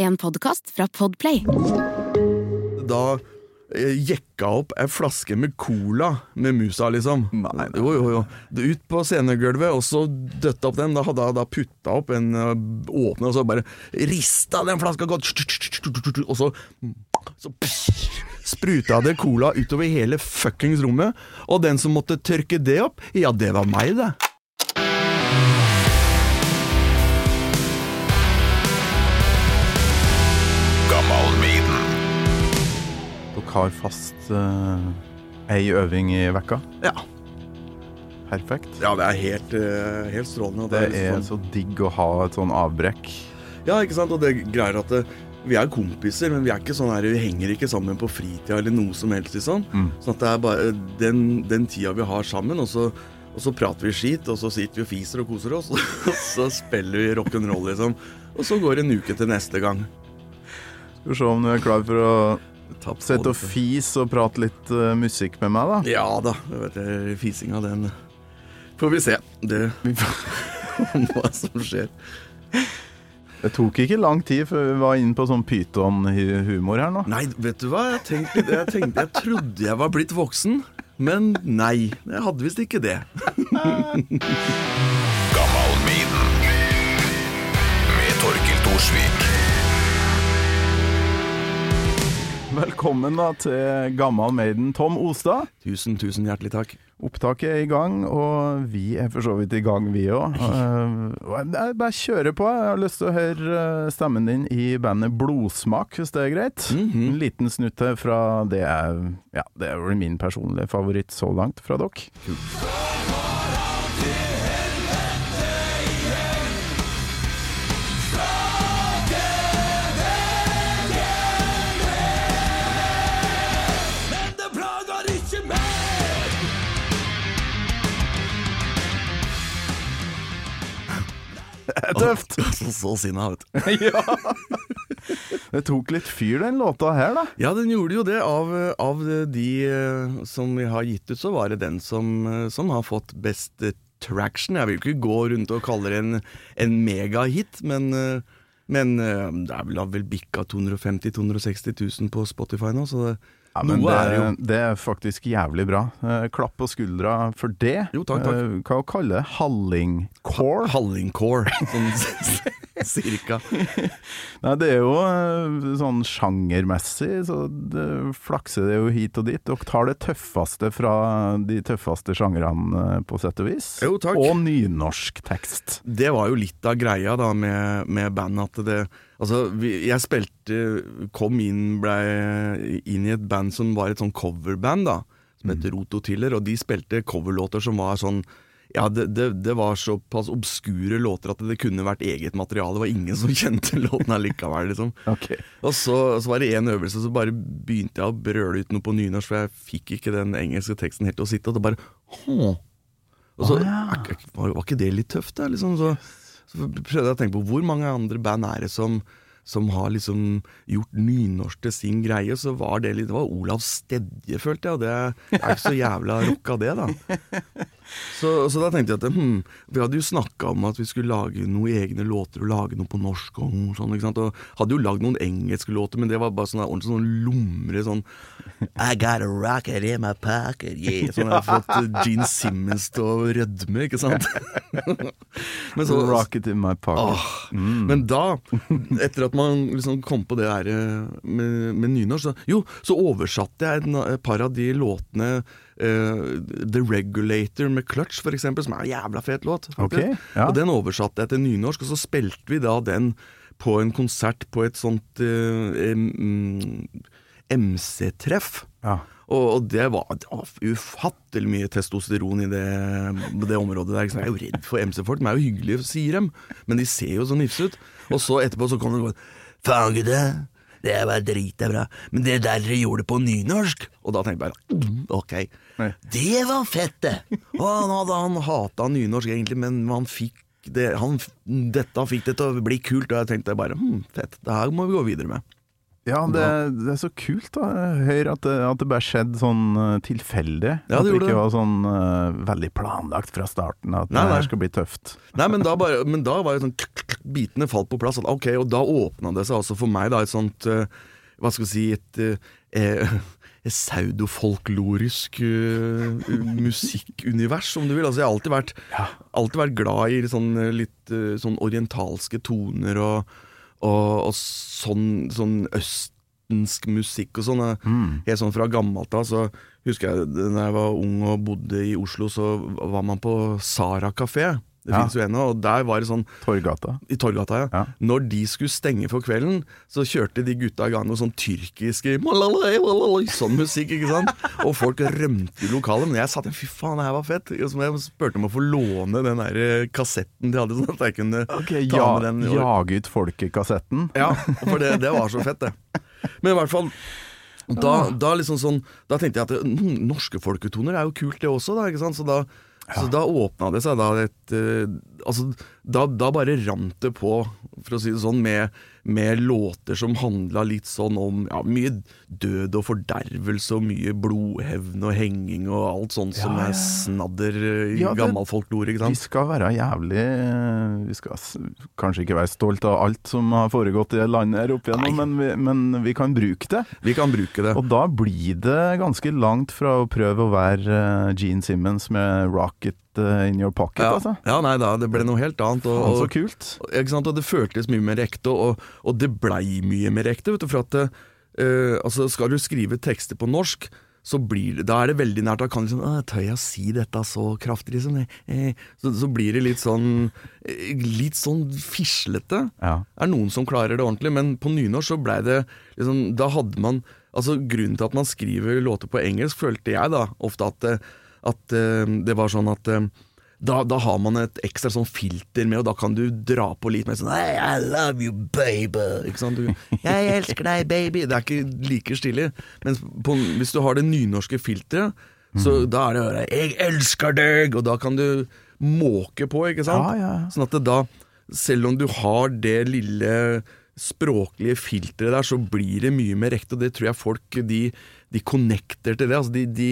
En podkast fra Podplay. Da eh, jekka opp ei flaske med cola med musa, liksom. Nei, nei. Jo, jo, jo. Ut på scenegulvet, og så døtta opp den. Da hadde jeg da putta opp en eh, åpne, og så bare rista den flaska godt, og så, så spruta det cola utover hele fuckings rommet. Og den som måtte tørke det opp, ja, det var meg, det. Dere har fast uh, ei øving i vekka. Ja. Perfekt. Ja, det er helt, uh, helt strålende. Det, Det er sånn- så digg å ha et sånn avbrekk. Ja, ikke sant? Og det greier at det, vi er kompiser, men vi er ikke sånn her, vi henger ikke sammen på fritida eller noe som helst, liksom. Mm. Sånn at det er bare den, den tida vi har sammen, og så, og så prater vi skit, og så sitter vi og fiser og koser oss, og så spiller vi rock'n'roll, liksom. Og så går det en uke til neste gang. Skal vi se om du er klar for å Sitte og fis fise og prate litt uh, musikk med meg, da? Ja da, jeg vet det, fisinga den får vi se. Det hva som skjer. Det tok ikke lang tid før vi var inne på sånn pyton-humor her nå. Nei, vet du hva? Jeg tenkte, jeg tenkte Jeg trodde jeg var blitt voksen, men nei. Jeg hadde visst ikke det. med Torkil Thorsvik. Velkommen da til Gammal Maiden Tom Ostad. Tusen, tusen hjertelig takk. Opptaket er i gang, og vi er for så vidt i gang, vi òg. jeg bare kjører på. Jeg har lyst til å høre eh, stemmen din i bandet Blodsmak, hvis det er greit. En liten snutt her fra det er Ja, det er vel min personlige favoritt så langt fra dere. Det er tøft! Så, så sinna, vet du. ja. Det tok litt fyr, den låta her, da. Ja, den gjorde jo det. Av, av de eh, som vi har gitt ut, så var det den som, eh, som har fått best eh, traction. Jeg vil ikke gå rundt og kalle det en, en megahit, men, men det er vel, vel bikka 250 000-260 000 på Spotify nå, så det, Ja, men noe det, er jo. det er faktisk jævlig bra. Eh, klapp på skuldra for det. Jo, takk, takk. Eh, hva å kalle det? Hallingcore? Hallingcore, sånn cirka. Nei, det er jo eh, sånn sjangermessig, så det flakser det jo hit og dit. Dere tar det tøffeste fra de tøffeste sjangrene, på sett og vis. Jo, takk. Og nynorsk tekst. Det var jo litt av greia da med, med bandet at det Altså, vi, jeg spilte Kom inn, blei inn i et band som var et sånn coverband, da. Som heter Rototiller, og de spilte coverlåter som var sånn ja, det, det, det var såpass obskure låter at det kunne vært eget materiale. Det var ingen som kjente låten allikevel, liksom. Ok. Og så, så var det en øvelse, så bare begynte jeg å brøle ut noe på nynorsk, for jeg fikk ikke den engelske teksten helt til å sitte, og det bare Hå. Og så ah, ja. var, var ikke det litt tøft, da? Liksom, så, så prøvde jeg å tenke på hvor mange andre band er det som som har liksom gjort nynorsk til sin greie, så var det litt Det var Olav Stedje, følte jeg, og det er ikke så jævla rocka, det, da. Så, så da tenkte jeg at hm, vi hadde jo snakka om at vi skulle lage noen egne låter og lage noe på norsk og sånn, ikke sant. Og hadde jo lagd noen engelske låter, men det var bare sånn ordentlig sånn lumre sånn I got a rocket in my pocket, yeah. Sånn jeg har fått Gene Simmons til å rødme, ikke sant. men så, Rocket in my pocket. Åh, Men da, etter at man liksom kom på det der eh, med, med nynorsk, så, jo, så oversatte jeg et par av de låtene uh, The Regulator med Clutch, for eksempel, som er en jævla fet låt. Okay, ja. Og den oversatte jeg til nynorsk, og så spilte vi da den på en konsert på et sånt uh, um, MC-treff. Ja. Og, og det, var, var ufattelig mye testosteron i det, det området der. Jeg er jo redd for MC-folk. De er jo hyggelige, sier dem, men de ser jo så nifse ut. Og så etterpå så kom det og Faen, gutta. Det var drita bra. Men det der dere gjorde på nynorsk Og da tenkte jeg bare mm, ok. Nei. Det var fett, det! Og han, hadde, han hata nynorsk egentlig, men han fikk det, han, dette fikk det til å bli kult, og jeg tenkte bare hm, fett. Det her må vi gå videre med. Ja, det, det er så kult da. Høyre, at det, at det bare skjedde sånn eh, tilfeldig. Ja, det at det ikke det. var sånn uh, veldig planlagt fra starten at Nei, det her skal bli tøft. Nei, men da, bare, men da var jo sånn Bitene falt på plass. At, ok, Og da åpna det seg også for meg da et sånt uh, Hva skal vi si Et, eh, et pseudofolklorisk eh, musikkunivers, om du vil. Altså, jeg har alltid vært, alltid vært glad i sånn, eh, litt uh, sånn orientalske toner og, og, og sånn, sånn østensk musikk og sånn. Mm. Helt sånn fra gammelt av. Så husker jeg da jeg var ung og bodde i Oslo, så var man på Sara kafé. Det Ja. finnes jo en, og der var det sånn Torgata. i Torgata, ja. Ja. Når de skulle stenge for kvelden, så kjørte de gutta i gang noe sånn tyrkiske sånn musikk, ikke sant? Og folk rømte i lokalet, men jeg sa til fy faen, det her var fett. Så jeg spurte om å få låne den der eh, kassetten de hadde, sånn at jeg kunne okay, ta ja, med den. og- Jage ut folket-kassetten. ja, for det, det var så fett, det. Men i hvert fall da, da, liksom sånn, da tenkte jeg at mm, norske folketoner er jo kult, det også. Da? Så da, så da åpna det seg da et eh, Altså, da, da bare rant det på, for å si det sånn, med, med låter som handla litt sånn om ja, mye død og fordervelse og mye blodhevn og henging og alt sånt som Ja, som er snadder eh, i Ja, det- gammel Vi skal være jævlig Vi skal kanskje ikke være stolt av alt som har foregått i landet her opp igjennom, men vi, men vi kan bruke det. Vi kan bruke det. Og da blir det ganske langt fra å prøve å være eh, Gene Simmons med 'Rocket eh, in your pocket', Ja, altså. ja, nei da, det ble noe helt annet. Og, Faen, så og, kult. Sant? Og det føltes mye mer ekte, og, og det blei mye mer ekte. Vet du, for at eh, altså Skal du skrive tekster på norsk, så blir det, da er det veldig nært. Da kan liksom Tør jeg å si dette så kraftig, liksom? Eh, så, så blir det litt sånn eh, Litt sånn fislete. Ja. Er noen som klarer det ordentlig, men på nynorsk så blei det liksom Da hadde man Altså Grunnen til at man skriver låter på engelsk, følte jeg da ofte at, det- at eh, det var sånn at eh, da, da har man et ekstra sånn filter med, og da kan du dra på litt mer sånn hey, I love you, baby. Ikke sant? Du, jeg elsker deg, baby. Det er ikke like stilig. Men på, hvis du har det nynorske filteret, så da er det bare 'jeg elsker deg', og da kan du måke på, ikke sant? Ja, ja. Sånn at det da, selv om du har det lille språklige filteret der, så blir det mye mer riktig, og det tror jeg folk de, de connecter til det. Altså de, de,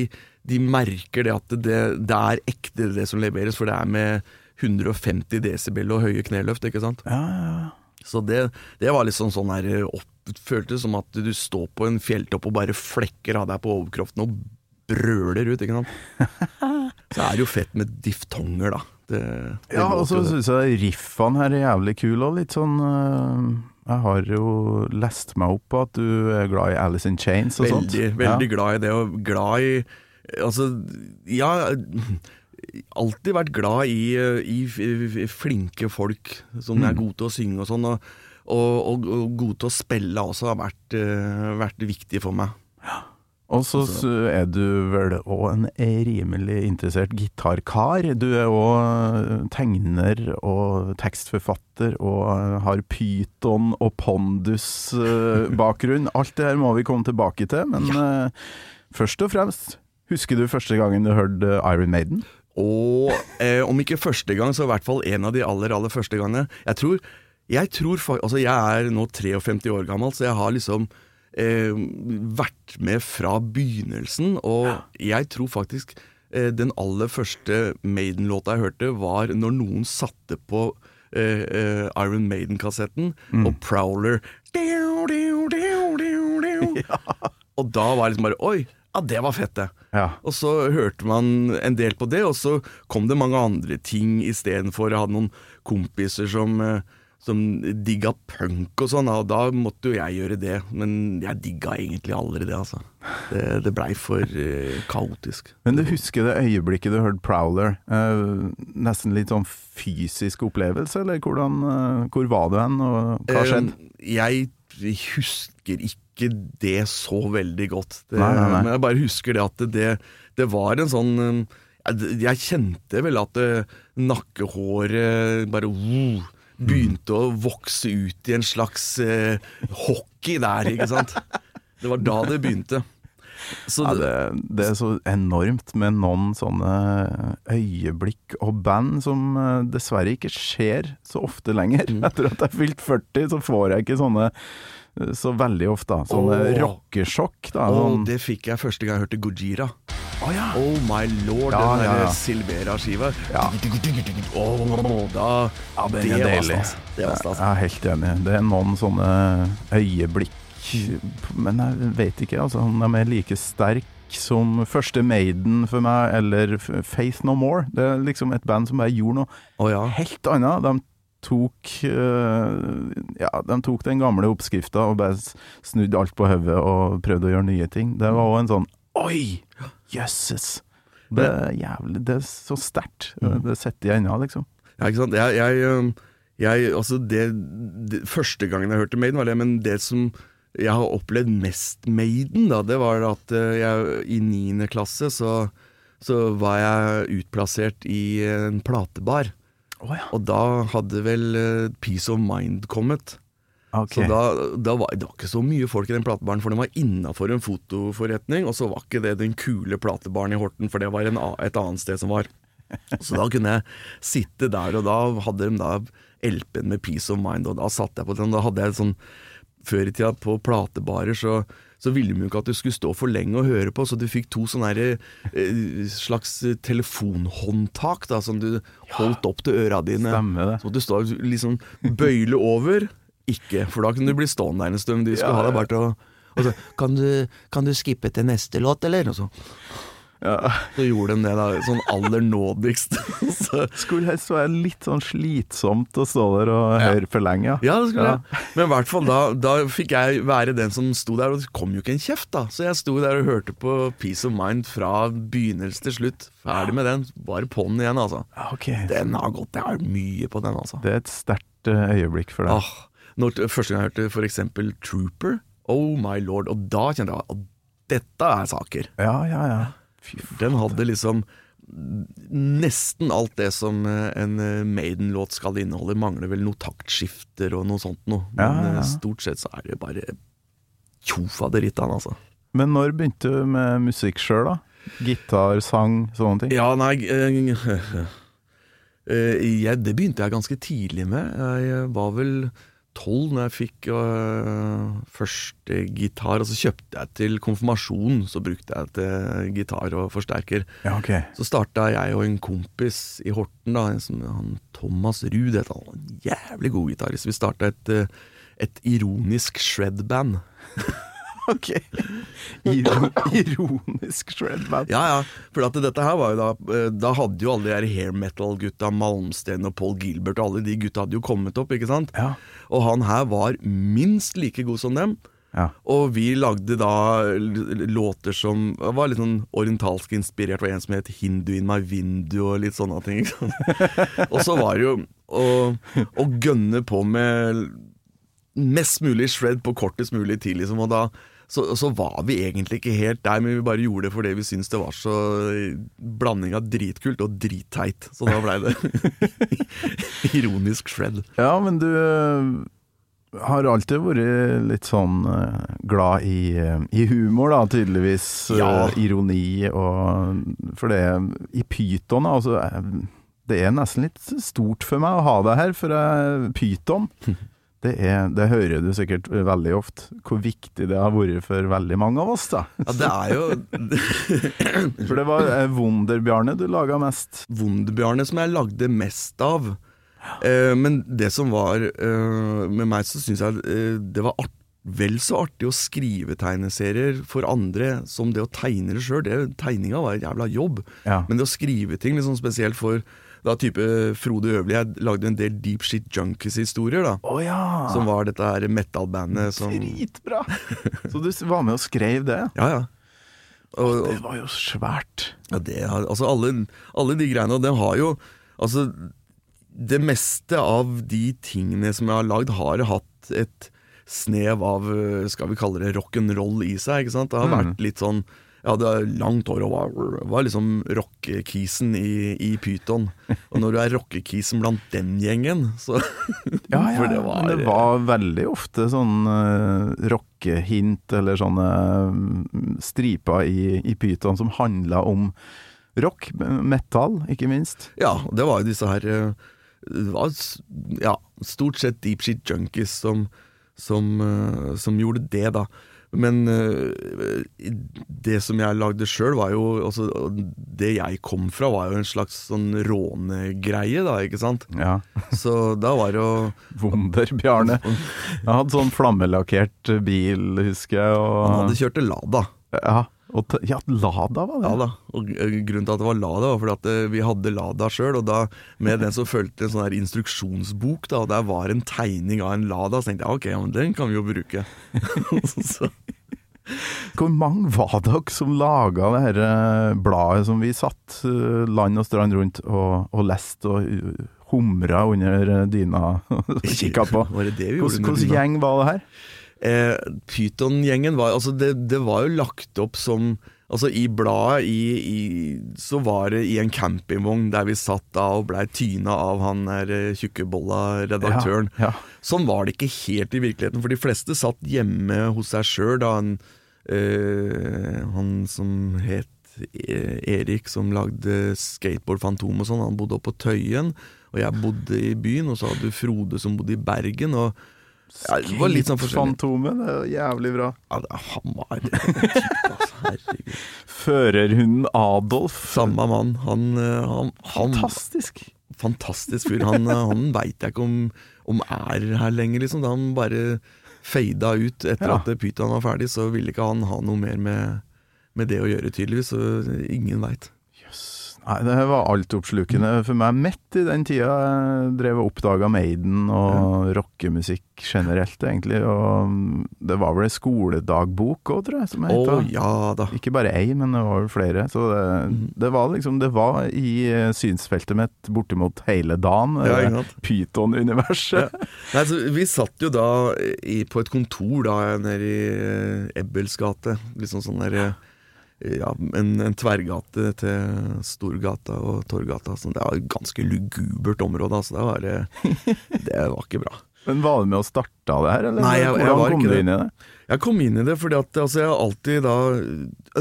de merker det at det, det er ekte det som leveres, for det er med 150 desibel og høye kneløft, ikke sant. Ja, ja, ja. Så det, det var liksom sånn her opp, Føltes som at du står på en fjelltopp og bare flekker av deg på overkroppen og brøler ut, ikke sant. Så er det jo fett med diftonger, da. Det, Ja, og så syns jeg riffene her er jævlig kule, og litt sånn øh, Jeg har jo lest meg opp på at du er glad i Alice in Chains og sånt. Veldig, veldig glad i det, og glad i Altså, ja Alltid vært glad i, i, flinke folk som er gode til å synge og sånn. Og, og, og, gode til å spille også har vært, eh, vært viktig for meg. Og så er du vel òg en rimelig interessert gitarkar. Du er òg tegner og tekstforfatter og har pyton og pondus-bakgrunn. Alt det her må vi komme tilbake til, men ja. først og fremst, husker du første gangen du hørte Iron Maiden? Og eh, om ikke første gang, så i hvert fall en av de aller, aller første gangene. Jeg tror, jeg tror Altså, jeg er nå 53 år gammel, så jeg har liksom eh, vært med fra begynnelsen, og jeg tror faktisk eh, den aller første Maiden-låta jeg hørte, var når noen satte på eh, eh, Iron Maiden-kassetten, og Prowler. Og da var det liksom bare Oi, ja, det var fett, det. Ja. Og så hørte man en del på det, og så kom det mange andre ting istedenfor. Jeg hadde noen kompiser som, eh, som digga punk og sånn, og da måtte jo jeg gjøre det. Men jeg digga egentlig aldri det, altså. Det, det blei for uh, kaotisk. Men du husker det øyeblikket du hørte Prowler? Uh, nesten litt sånn fysisk opplevelse, eller hvordan, uh, hvor var du hen, og hva skjedde? Jeg husker ikke det så veldig godt. Det, Nei, nei, nei. Men jeg bare husker det at det, det var en sånn eh, jeg, jeg kjente vel at det, nakkehåret bare uh, begynte å vokse ut i en slags uh, hockey der, ikke sant. Det var da det begynte. Så Ja, det, det, det er så enormt med noen sånne øyeblikk og band som eh, dessverre ikke skjer så ofte lenger. Mm. Etter at jeg har fylt 40, så får jeg ikke sånne så veldig ofte. Sånne oh. rockesjokk. da. Sånn, det fikk jeg første gang jeg hørte Gojira. Oh, ja. Oh my lord, Ja, den ja, ja. Silvera-skiva. Ja. Oh, da, Ja, det, det var stas. Det var stas. Jeg er helt enig. Det er noen sånne øyeblikk Men jeg vet ikke altså, de er like sterke som første Maiden for meg, eller Faith No More. Det er liksom et band som bare gjorde noe oh, ja. helt annet. De tok eh, Ja, de tok den gamle oppskrifta og bare snudde alt på hodet og prøvde å gjøre nye ting. Det var òg en sånn Oi! Jøsses! Det er jævlig Det er så sterkt. Det sitter jeg ennå, liksom. Ja, ikke sant. Jeg, jeg, jeg altså det, det Første gangen jeg hørte Maiden, var det, men det som jeg har opplevd mest Maiden, da, det var at øh, jeg i niende klasse så, så var jeg utplassert i en platebar. Å ja. Og da hadde vel uh, Peace of Mind kommet. Okay. Så da, da var det var ikke så mye folk i den platebaren, for den var innafor en fotoforretning, og så var ikke det den kule platebaren i Horten, for det var en, et annet sted som var. Så da kunne jeg sitte der, og da hadde de da LP-en med Peace of Mind, og da satt jeg på den. Da hadde jeg sånn Før i tida på platebarer så så ville de jo ikke at du skulle stå for lenge og høre på, så du fikk to sånne her, eh, slags telefonhåndtak da, som du holdt opp til øra dine. Stemmer det. Så du stå liksom bøyle over. Ikke, for da kunne du bli stående der en stund. De skulle Ja, ha deg bare til å og så, kan, du, kan du skippe til neste låt, eller? Og så, Ja. så gjorde de det da, sånn aller nådigst. så, Skulle helst være litt sånn slitsomt å stå der og høre for lenge. ja, det skulle Ja. jeg. Men i hvert fall da, da fikk jeg være den som sto der, og det kom jo ikke en kjeft, da. Så jeg sto der og hørte på Peace of Mind fra begynnelse til slutt. Ferdig med den. Bare på den igjen, altså. Okay. Den har gått Jeg har mye på den, altså. Det er et sterkt eh, øyeblikk for deg. Ah, når, første gang jeg hørte eksempel Trooper, oh my lord, og da kjente jeg at dette er saker. Ja, ja, ja. Den hadde liksom nesten alt det som eh, en eh, Maiden-låt skal inneholde. Mangler vel noe taktskifter og noe sånt noe. Men Ja, ja, ja. eh, stort sett så er det bare tjofaderittan, altså. Men når begynte du med musikk sjøl, da? Gitar, sang, sånne ting? Ja, nei eh, eh, jeg, Det begynte jeg ganske tidlig med. Jeg var vel tolv når jeg fikk øh, første gitar. Og så kjøpte jeg til konfirmasjon, så brukte jeg til gitar og forsterker. Ja, okay. Så starta jeg og en kompis i Horten, da, en som han Thomas Ruud het. Han jævlig god gitarist. Vi starta et, øh, et ironisk shred-band. Ok. Iro ironisk shredband. Ja, ja. For at dette her var jo da eh, Da hadde jo alle de her hair metal-gutta, Malmsten og Paul Gilbert, og alle de gutta hadde jo kommet opp, ikke sant? Ja. Og han her var minst like god som dem. Ja. Og vi lagde da låter som var litt sånn orientalsk inspirert, og en som het 'Hindu in my window' og litt sånne ting. Ikke sant? og så var det jo å, å gønne på med mest mulig shred på kortest mulig tid, liksom. Og da så, så var vi egentlig ikke helt der, men vi bare gjorde det fordi vi syntes det var så blanding av dritkult og dritteit. Så da blei det ironisk shred. ja, men du eh, har alltid vært litt sånn eh, glad i, eh, i humor, da, tydeligvis. Ja. Ironi og For det I Pyton, altså Det er nesten litt stort for meg å ha deg her, for jeg, Pyton det, er, det hører du sikkert veldig ofte, hvor viktig det har vært for veldig mange av oss. da. Ja, det er jo For det var eh, Wunderbjarne du laga mest. Wunderbjarne som jeg lagde mest av. Eh, men det som var eh, med meg, så syns jeg eh, det var art, vel så artig å skrive tegneserier for andre som det å tegne det sjøl. Tegninga var en jævla jobb. Ja. Men det å skrive ting, liksom spesielt for da type Frode Øverli Jeg lagde en del Deep Shit Junkies-historier, da. oh, ja! Som var dette her metal-bandet som Dritbra! Så du var med og skrev det? Ja, ja. Og, og, Det var jo svært. Ja, det har, altså alle, alle de greiene, og det har jo Altså, det meste av de tingene som jeg har lagd, har hatt et snev av, øh, skal vi kalle det rock'n'roll i seg, ikke sant? Det har Mm. vært litt sånn Jeg hadde langt hår og var, var liksom rockekisen i, i Pyton. Og når du er rockekisen blant den gjengen, så Ja, ja, det var- men det var veldig ofte sånn uh, rockehint eller sånne mm, striper i, i pyton som handla om rock, metal, ikke minst. Ja, det var jo disse her uh, Det var ja, stort sett deep shit junkies som, som, eh, som gjorde det, da. Men eh, det som jeg lagde sjøl, var jo altså, Det jeg kom fra, var jo en slags sånn rånegreie, da, ikke sant? Ja. Så da var det jo Wonder, Bjarne. Jeg hadde sånn flammelakkert bil, husker jeg. Og, Han hadde kjørt til Lada. ja, og ja, Lada var det. Ja da, og eh, Grunnen til at det var Lada, var fordi at eh, vi hadde Lada sjøl. Og da med den så fulgte en sånn her instruksjonsbok, da, og der var en tegning av en Lada. Så tenkte jeg ok, ja, men den kan vi jo bruke. så, Hvor mange var dere som laga det her eh, bladet som vi satt land og strand rundt og, og leste og humra under dyna og kikka på? Hvordan dyna? gjeng var det her? Eh, Pyton-gjengen var Altså, det, det var jo lagt opp som Altså, i bladet i, i, så var det i en campingvogn der vi satt da og blei tyna av han der eh, tjukkebolla-redaktøren. Ja, ja. Sånn var det ikke helt i virkeligheten, for de fleste satt hjemme hos seg sjøl da han, øh, han som het E- Erik, som lagde Skateboard Fantom og sånn, han bodde oppe på Tøyen, og jeg bodde i byen, og så hadde du Frode som bodde i Bergen, og ja, det var litt sånn forskjellig. Fantomet, det er jævlig bra. Ja, det, han var en type, altså. Herregud. Førerhunden Adolf. Samme mann. Han, eh, han, han Fantastisk. Fantastisk fyr. Han, eh, han veit jeg ikke om, om er her lenger, liksom. Da han bare fada ut etter Ja. at Pyton var ferdig, så ville ikke han ha noe mer med, med det å gjøre, tydeligvis. Så ingen veit. Nei, det var altoppslukende for meg midt i den tida. Jeg drev og oppdaga Maiden og rockemusikk generelt, egentlig. Og det var vel ei skoledagbok òg, tror jeg, som jeg da. ja da. Ikke bare ei, men det var vel flere. Så det, mm. det var liksom Det var i eh, synsfeltet mitt bortimot hele dagen. Ja, Pyton-universet. Nei, så vi satt jo da i, på et kontor da nede i eh, Ebbels gate. Liksom sånn der eh, ja, en, en tverrgate til Storgata og Torgata. Så det var et ganske lugubert område. Altså. Det, var, eh, det var ikke bra. Men var du med og starta det her, eller Nei, jeg- jeg hvordan kom du inn i det? Jeg kom inn i det fordi at altså, jeg alltid da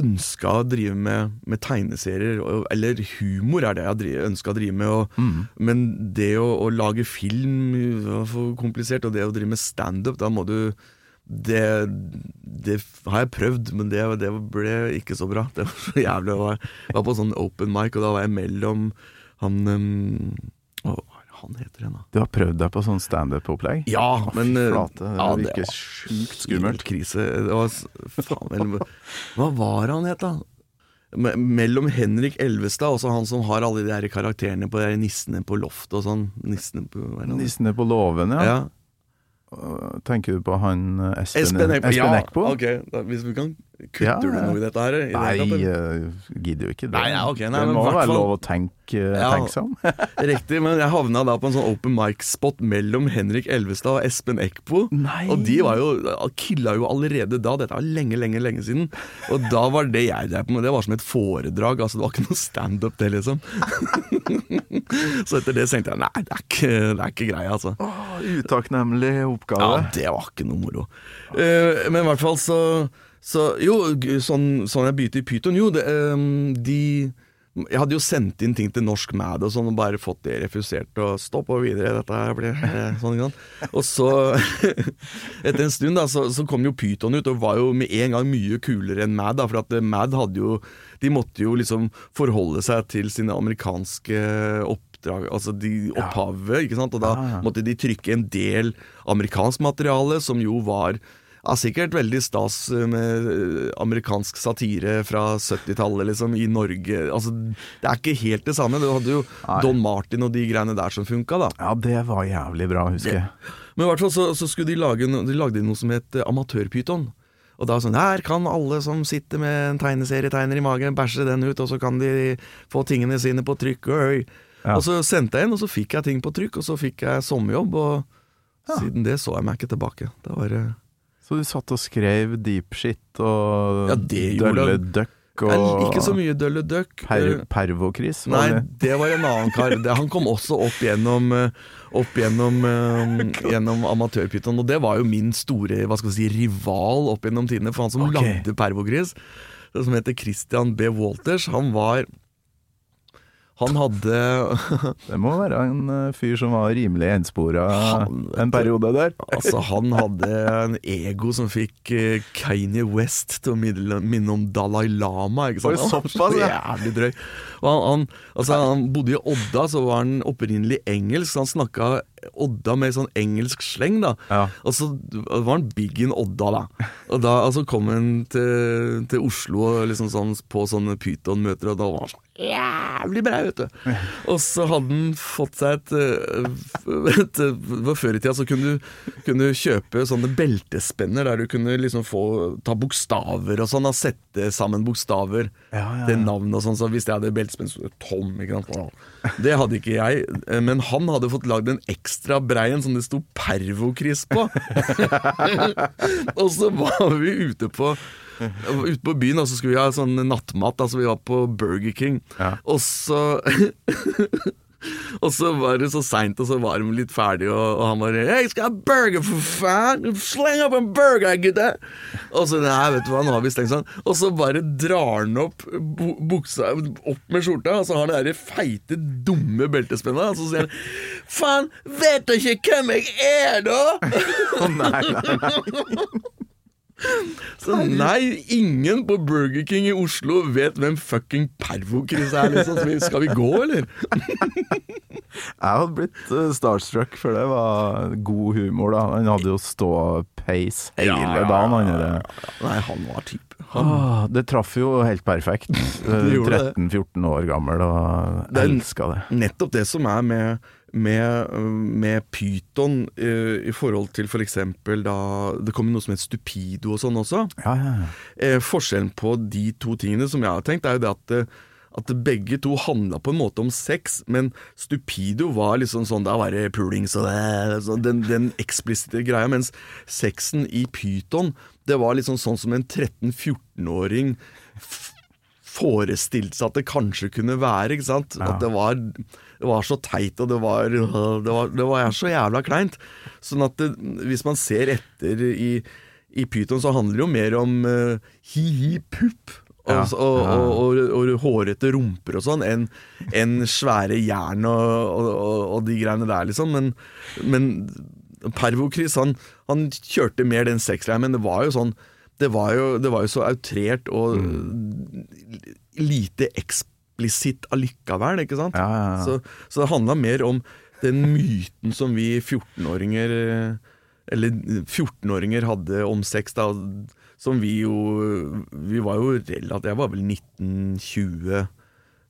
ønska å drive med, med tegneserier, og, eller humor er det jeg ønska å drive med. Og, Men det å, å lage film var for komplisert, og det å drive med standup, da må du det, det har jeg prøvd, men det, det ble ikke så bra. Det var så jævlig. Jeg var, jeg var på sånn open mic, og da var jeg mellom han um, Hva han heter igjen, da? Du har prøvd deg på sånn standup-opplegg? Ja, Å, men eh, flate, det ja, virker var sjukt skummelt. Krise. Det var, faen, mellom, hva var han het, da? Mellom Henrik Elvestad og så han som har alle de der karakterene på de nissene på loftet og sånn. Nissene på det Nissene på låven, ja. Ja. Tenker du på han eh, Espen, Espen Eckbo. Ja, okay. hvis vi kan Kutter Ja, du noe i dette her? I Nei, eller? eh, gidder jo ikke det. Nei, ja, okay, nei, det men må være lov å tenke, Ja. tenke seg om. Riktig, men jeg havna da på en sånn open mic-spot mellom Henrik Elvestad og Espen Eckbo. Og de var jo, killa jo allerede da, dette var lenge, lenge lenge siden. Og da var det jeg drev på med, det var som et foredrag. Altså Det var ikke noe standup, det, liksom. Så etter det tenkte jeg nei, det er ikke, det er ikke greia, altså. Åh, utakknemlig Ja, det var ikke noe moro. Uh, men i hvert fall så, så Jo, sånn, sånn jeg begynte i Pyton, jo, det, eh, de jeg hadde jo sendt inn ting til Norsk Mad og sånn, og bare fått det refusert. Og stopp og videre, dette her blir eh, sånn. Og så, etter en stund, da, så, så kom jo Pyton ut, og var jo med en gang mye kulere enn Mad. da, For at eh, Mad hadde jo De måtte jo liksom forholde seg til sine amerikanske oppdrag, altså de opphavet, ikke sant. Og da måtte de trykke en del amerikansk materiale, som jo var ja, sikkert veldig stas med eh, amerikansk satire fra 70-tallet, liksom, i Norge. Altså, det er ikke helt det samme. Du hadde jo Nei. Don Martin og de greiene der som funka, da. Ja, det var jævlig bra, husker jeg. Men i hvert fall så, så skulle de lage De lagde noe som het eh, Amatørpyton. Og da sånn Her kan alle som sitter med en tegneserietegner i magen, bæsje den ut, og så kan de få tingene sine på trykk. Øy. Ja. Og så sendte jeg inn, og så fikk jeg ting på trykk, og så fikk jeg sommerjobb. Og siden det så jeg meg ikke tilbake. Det var Så du satt og skrev deep shit og Ja, Dølle. Duck og Ikke så mye Dølle Duck. per Pervokris? Nei, det? det var en annen kar. Han kom også opp gjennom eh, Opp gjennom, eh, gjennom Amatørpyton, og det var jo min store hva skal si, rival opp gjennom tidene. For han som okay. lagde Pervokris, som heter Christian B. Walters, han var Han hadde Det må være en eh, fyr som var rimelig enspora Han, en periode der. Altså, han hadde en ego som fikk eh, Kanye West til å minne, om Dalai Lama. Ikke sant? Han var så jævlig drøy. Han, han, altså, han bodde i Odda, så var han opprinnelig engelsk. Så han snakka Odda med sånn engelsk sleng, da. Ja. Og så var han big in Odda, da. Og da altså, kom han til, til Oslo og liksom sånn, på sånne pyton-møter, og da var han sånn jævlig brei, vet du. Og så hadde han fått seg et, eh, et, Før i tida så kunne du, kunne du kjøpe sånne beltespenner der du kunne liksom få ta bokstaver og sånn, og sette sammen bokstaver Ja, ja, til navn og sånn. Så hvis jeg hadde beltespenn, så det Tom. Ikke sant? Det hadde ikke jeg, eh, men han hadde fått lagd en ekstra brei en som det sto Pervokris på. og så var vi ute på Ute på byen, og så skulle vi ha sånn nattmat. Altså Vi var på Burger King. Ja. Og så Og så var det så seint, og så var de litt ferdige, og, og han bare 'Jeg skal ha burger, for faen! Sleng opp en burger, gutta!' Og så nei, vet du hva, nå har vi stengt sånn. Og så bare drar han opp buksa opp med skjorta, og så har han det feite, dumme beltespenna, og så sier han 'Faen, vet du ikke hvem jeg er, da?' Nei, nei, nei. Så nei, ingen på Burger King i Oslo vet hvem fucking Pervokris er, liksom. Så skal vi gå, eller? Jeg hadde blitt eh, starstruck, for det var god humor, da. Han hadde jo ståpeis hele Ja, ja, dagen, han der. Nei, han var type. Han, det traff jo helt perfekt. Det gjorde det. 13-14 år gammel, og elska det. nettopp det som er med, med, med pyton eh, i forhold til for eksempel da Det kommer noe som heter stupido og sånn også. Ja, ja, ja. Eh, forskjellen på de to tingene som jeg har tenkt, er jo det at eh, at begge to handla på en måte om sex, men stupido var liksom sånn Da var det pulings og det, så den, den eksplisitte greia, mens sexen i pyton, det var liksom sånn som en 13-14-åring forestilte seg at det kanskje kunne være, ikke sant? At det var, det var så teit, og det var, det var, det var så jævla kleint. Sånn at det, hvis man ser etter i, i pyton, så handler det jo mer om uh, hi-hi-pupp. Og, Ja, og, og, og, og hårete rumper og sånn, enn en svære jern og, de greiene der, liksom. Men, men Pervokris, han, han kjørte mer den sexgreia, men det var jo sånn det var jo, det var jo så outrert og lite eksplisitt allikevel, ikke sant? Ja, ja, ja. Så, så det handla mer om den myten som vi 14-åringer eh, Eller 14-åringer hadde om sex, da. Som vi jo Vi var jo relativt Jeg var vel 1920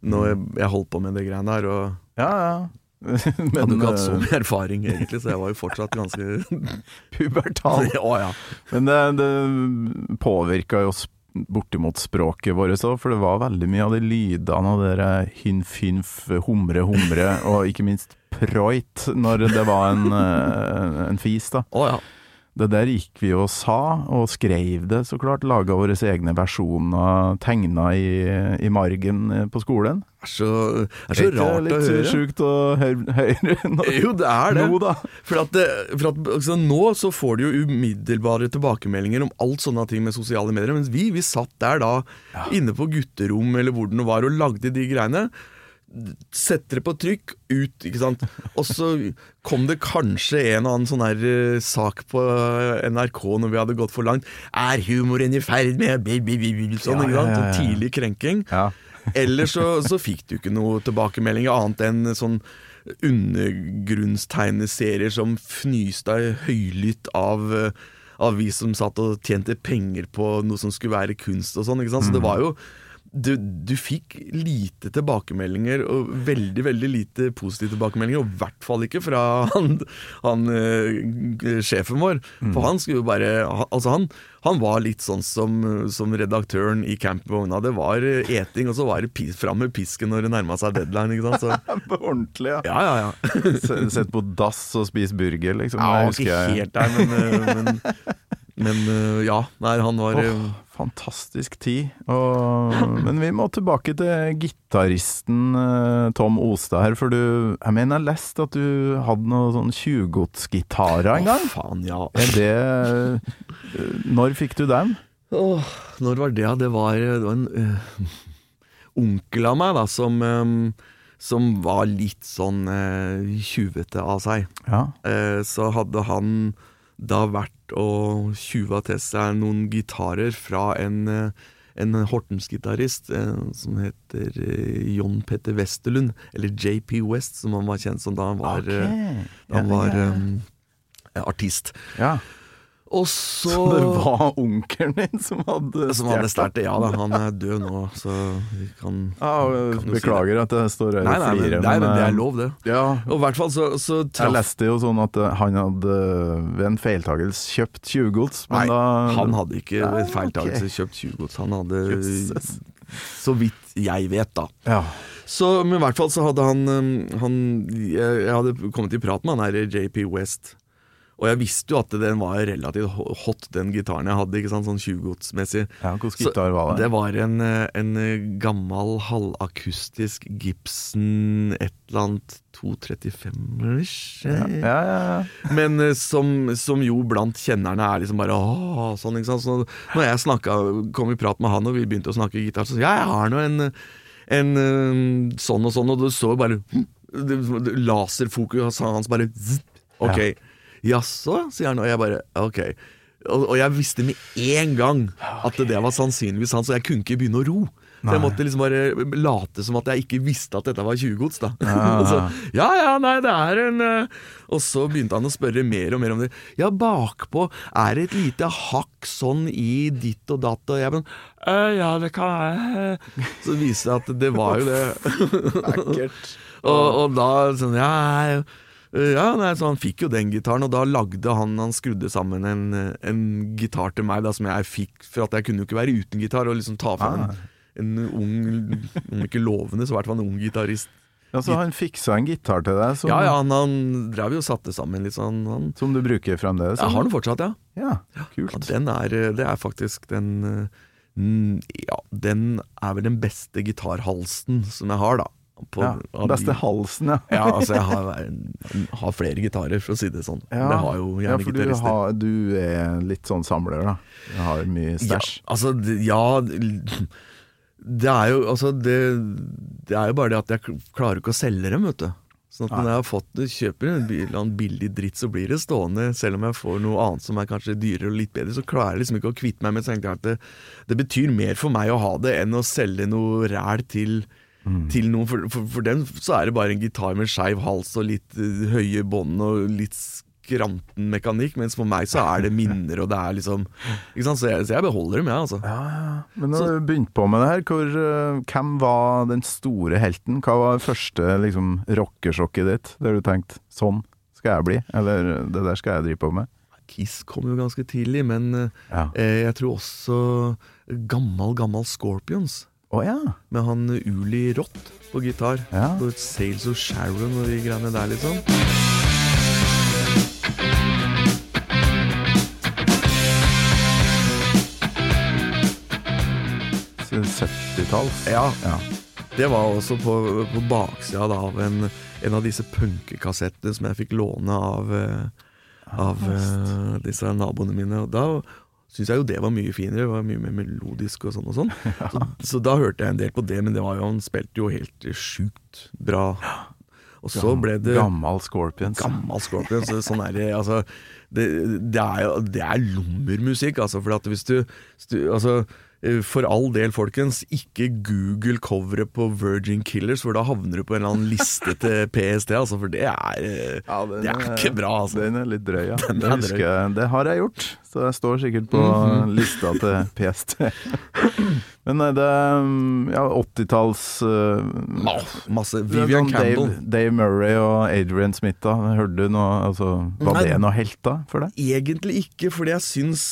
når jeg, jeg holdt på med det greiene der. Og ja, ja. Men hadde ikke hatt så eh, mye erfaring, egentlig, så jeg var jo fortsatt ganske pubertal. Å ja. Men det, det påvirka jo sp- bortimot språket vårt òg, for det var veldig mye av de lydene og det der hynf-hynf, humre-humre, og ikke minst proit, når det var en, eh, en fis, da. Oh, ja. Det der gikk vi og sa, og skrev det, så klart. Laga våre egne versjoner, tegna i, i margen eh, på skolen. Det er så, det er så ikke rart å litt høre. sjukt å høre, høre nå, Jo, det er det. nå, da. For at, det, for at altså, Nå så får du jo umiddelbare tilbakemeldinger om alt sånne ting med sosiale medier, mens vi, vi satt der da inne på gutterom eller hvor det nå var og lagde de greiene. Setter det på trykk, ut, ikke sant. Og så kom det kanskje en og annen sånn her uh, sak på eh, NRK når vi hadde gått for langt. Er humoren i ferd med Sånn, ikke sant. Sånn tidlig krenking. Eller så, så fikk du ikke noe tilbakemelding annet enn sånn undergrunnstegneserier som fnysta høylytt av, eh, av vi som satt og tjente penger på noe som skulle være kunst og sånn. ikke sant? Så det var jo du, du fikk lite tilbakemeldinger, og veldig veldig lite positive tilbakemeldinger. Og i hvert fall ikke fra han, han øh, sjefen vår. For han skulle jo bare Altså, han, han var litt sånn som, som redaktøren i campingvogna. Det var eh, eting, og så var det pis, fram med pisken når det nærma seg deadline. ikke sant? Så, På ordentlig, ja. ja, ja, ja. Sett på dass og spis burger, liksom. ja husker ikke jeg. helt der, men, eh, men, men eh, ja. Nei, han var oh, fantastisk tid. Og, men vi må tilbake til gitaristen eh, Tom Ostad her, for du Jeg mener jeg har lest at du hadde noen sånn tjuvgodsgitarer en gang. Oh, faen, ja. Er det eh, Når fikk du dem? Åh, når var det? Det var, det var en uh, onkel av meg da, som, um, som var litt sånn eh, tjuvete av seg. Ja. Eh, så hadde han da vært å tjuva til seg noen gitarer fra en, eh, en Hortens-gitarist eh, som heter eh, John Petter Westerlund, eller JP West, som han var kjent som da han var, Ok. eh, da han var eh, artist. ja. Og så Så det var onkelen din som hadde Som hadde stjålet det. Ja da, han er død nå, så vi kan Ja, kan Beklager si at jeg står her og nei, men, men det eh, er lov, det. Ja, Og hvert fall så, så jeg leste jo sånn at eh, han hadde eh, ved en feiltagelse kjøpt tjuvgods, men Nei, da han hadde ikke ved en feiltagelse okay. kjøpt tjuvgods. Han hadde Jesus. Så vidt jeg vet, da. Ja. Så, men i hvert fall så hadde han, han jeg, jeg hadde kommet i prat med han her JP West. Og jeg visste jo at den var relativt hot, den gitaren jeg hadde. ikke sant, Sånn tjuvgodsmessig. ja Så gitar var det? Det var en, eh, en gammel halvakustisk Gibson et eller annet 235-ish. Ja, ja, ja. Men eh, som, som jo blant kjennerne er liksom bare åh, sånn, ikke sant. Så når jeg snakket, kom i prat med han, og vi begynte å snakke gitar, så sa jeg ja, jeg har nå en, en eh, sånn og sånn, og du så bare hm, Og det- Laserfokus hans bare zzz, Ok. Jaså, sier han, og jeg bare ok. Og, og jeg visste med en gang at det var sannsynligvis han, så jeg kunne ikke begynne å ro. Så jeg måtte liksom bare late som at jeg ikke visste at dette var tjuvgods. da Ja. så, Ja ja, nei, det er en uh... Og så begynte han å spørre mer og mer om det. Ja, bakpå er det et lite hakk sånn i ditt og datt, og jeg bare «Øh, Ja, det kan jeg Så viste det at det var jo det. Ekkelt. og, og da sånn Ja, jeg- ja nei, så han fikk jo den gitaren, og da lagde han Han skrudde sammen en, en gitar til meg da som jeg fikk, for at jeg kunne jo ikke være uten gitar, og liksom ta fra en, en ung, om ikke lovende, så i hvert fall en ung gitarist. Ja, så han fiksa en gitar til deg Ja, ja, han, han drev jo og satte sammen litt sånn. Han, som du bruker fremdeles? jeg har den fortsatt, ja. Ja, ja. Den er, det er faktisk den eh, Ja, den er vel den beste gitarhalsen som jeg har, da. På, Ja, beste halsen, ja. Ja, altså jeg har, har flere gitarer, for å si det sånn. Ja. Det har jo ja, for du, har, du er litt sånn samler, da. Du har mye Ja, altså, ja Det er jo altså det, det er jo bare det at jeg klarer ikke å selge dem, vet du. Sånn at når jeg har fått kjøper en bil- en billig dritt, så blir det stående. Selv om jeg får noe annet som er kanskje dyrere og litt bedre, så klarer jeg liksom ikke å kvitte meg med det, det betyr mer for meg å ha det enn å selge noe ræl til, til noen. For, for, for dem så er det bare en gitar med skeiv hals og litt uh, høye bånd og litt skranten mekanikk, mens for meg så er det minner, og det er liksom? Så jeg, så jeg beholder dem, jeg, altså. Ja. Men når du begynte på med det her, hvor, uh, hvem var den store helten? Hva var det første liksom, rockesjokket ditt, der du tenkte 'sånn skal jeg bli', eller 'det der skal jeg drive på med'? Kiss kom jo ganske tidlig, men eh, Ja. eh, jeg tror også gammel, gammel Scorpions. Å ja. Med han Uli Rott på gitar. Ja. På Sales of Sharon og de greiene der, liksom. Så 70-talls. Ja, Ja. Det var også på, på baksida av en, en av disse punkekassettene som jeg fikk låne av, eh, av eh, disse naboene mine. Og da syns jeg jo det var mye finere, det var mye mer melodisk og sånn og sånn. Så, så da hørte jeg en del på det, men det var jo, han spilte jo helt sjukt bra. Og så ble det Gammal Scorpions. gammel Scorpions, sånn er det, altså, det, det er jo Det er lommermusikk, altså. For at hvis du, hvis du Altså, for all del, folkens, ikke google coveret på Virgin Killers, for da havner du på en eller annen liste til PST, altså. For det er eh, Ja, den Det er ikke bra, altså. Den er litt drøy, ja. Den det, er husker jeg. det har jeg gjort, så jeg står sikkert på lista til PST. Men det er ja, 80-talls uh, Masse Vivian Campbell. Dave, Dave Murray og Adrian Smith, da. Hørte du noe altså, Var Nei. det noe helt da for deg? Egentlig ikke, fordi jeg syns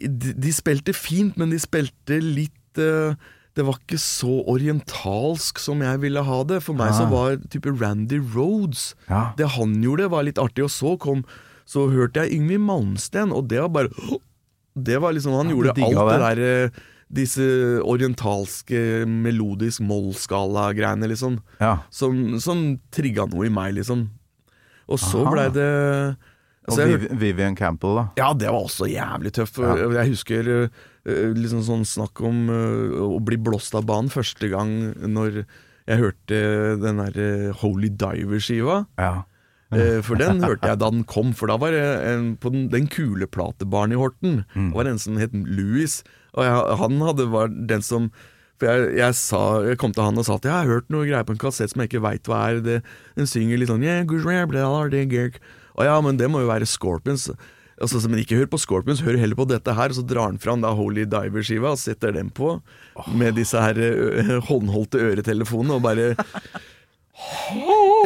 de, de spilte fint, men de spilte litt uh, Det var ikke så orientalsk som jeg ville ha det. For meg så Ah. var type Randy Rhodes Ja. Det han gjorde, var litt artig. Og så kom Så hørte jeg Yngvi Malmsten, og det var bare Det var liksom Han Ja, gjorde alt det der eh, Disse orientalske melodisk mollskala-greiene, liksom. ja. Som, som trigga noe i meg, liksom. Og så blei det Og altså, jeg- Vivian Campbell, da. ja, det var også jævlig tøft. Ja. Jeg husker eh, liksom sånn snakk om eh, å bli blåst av banen første gang når jeg hørte den derre Holy Diver-skiva. Ja. Eh, For den hørte jeg da den kom, for da var det en, på den, den kuleplatebaren i Horten. Mm. Det var en som het Louis, og jeg, han hadde, var den som For jeg, jeg, sa, jeg kom til han og sa at jeg har hørt noe greier på en kassett som jeg ikke veit hva er. Det, den synger litt sånn yeah, Og ja, men det må jo være Scorpions. Altså, men ikke hør på Scorpions, hør heller på dette her. Og så drar han fram da Holy Diver-skiva og setter den på med disse her håndholdte øretelefonene og bare shout!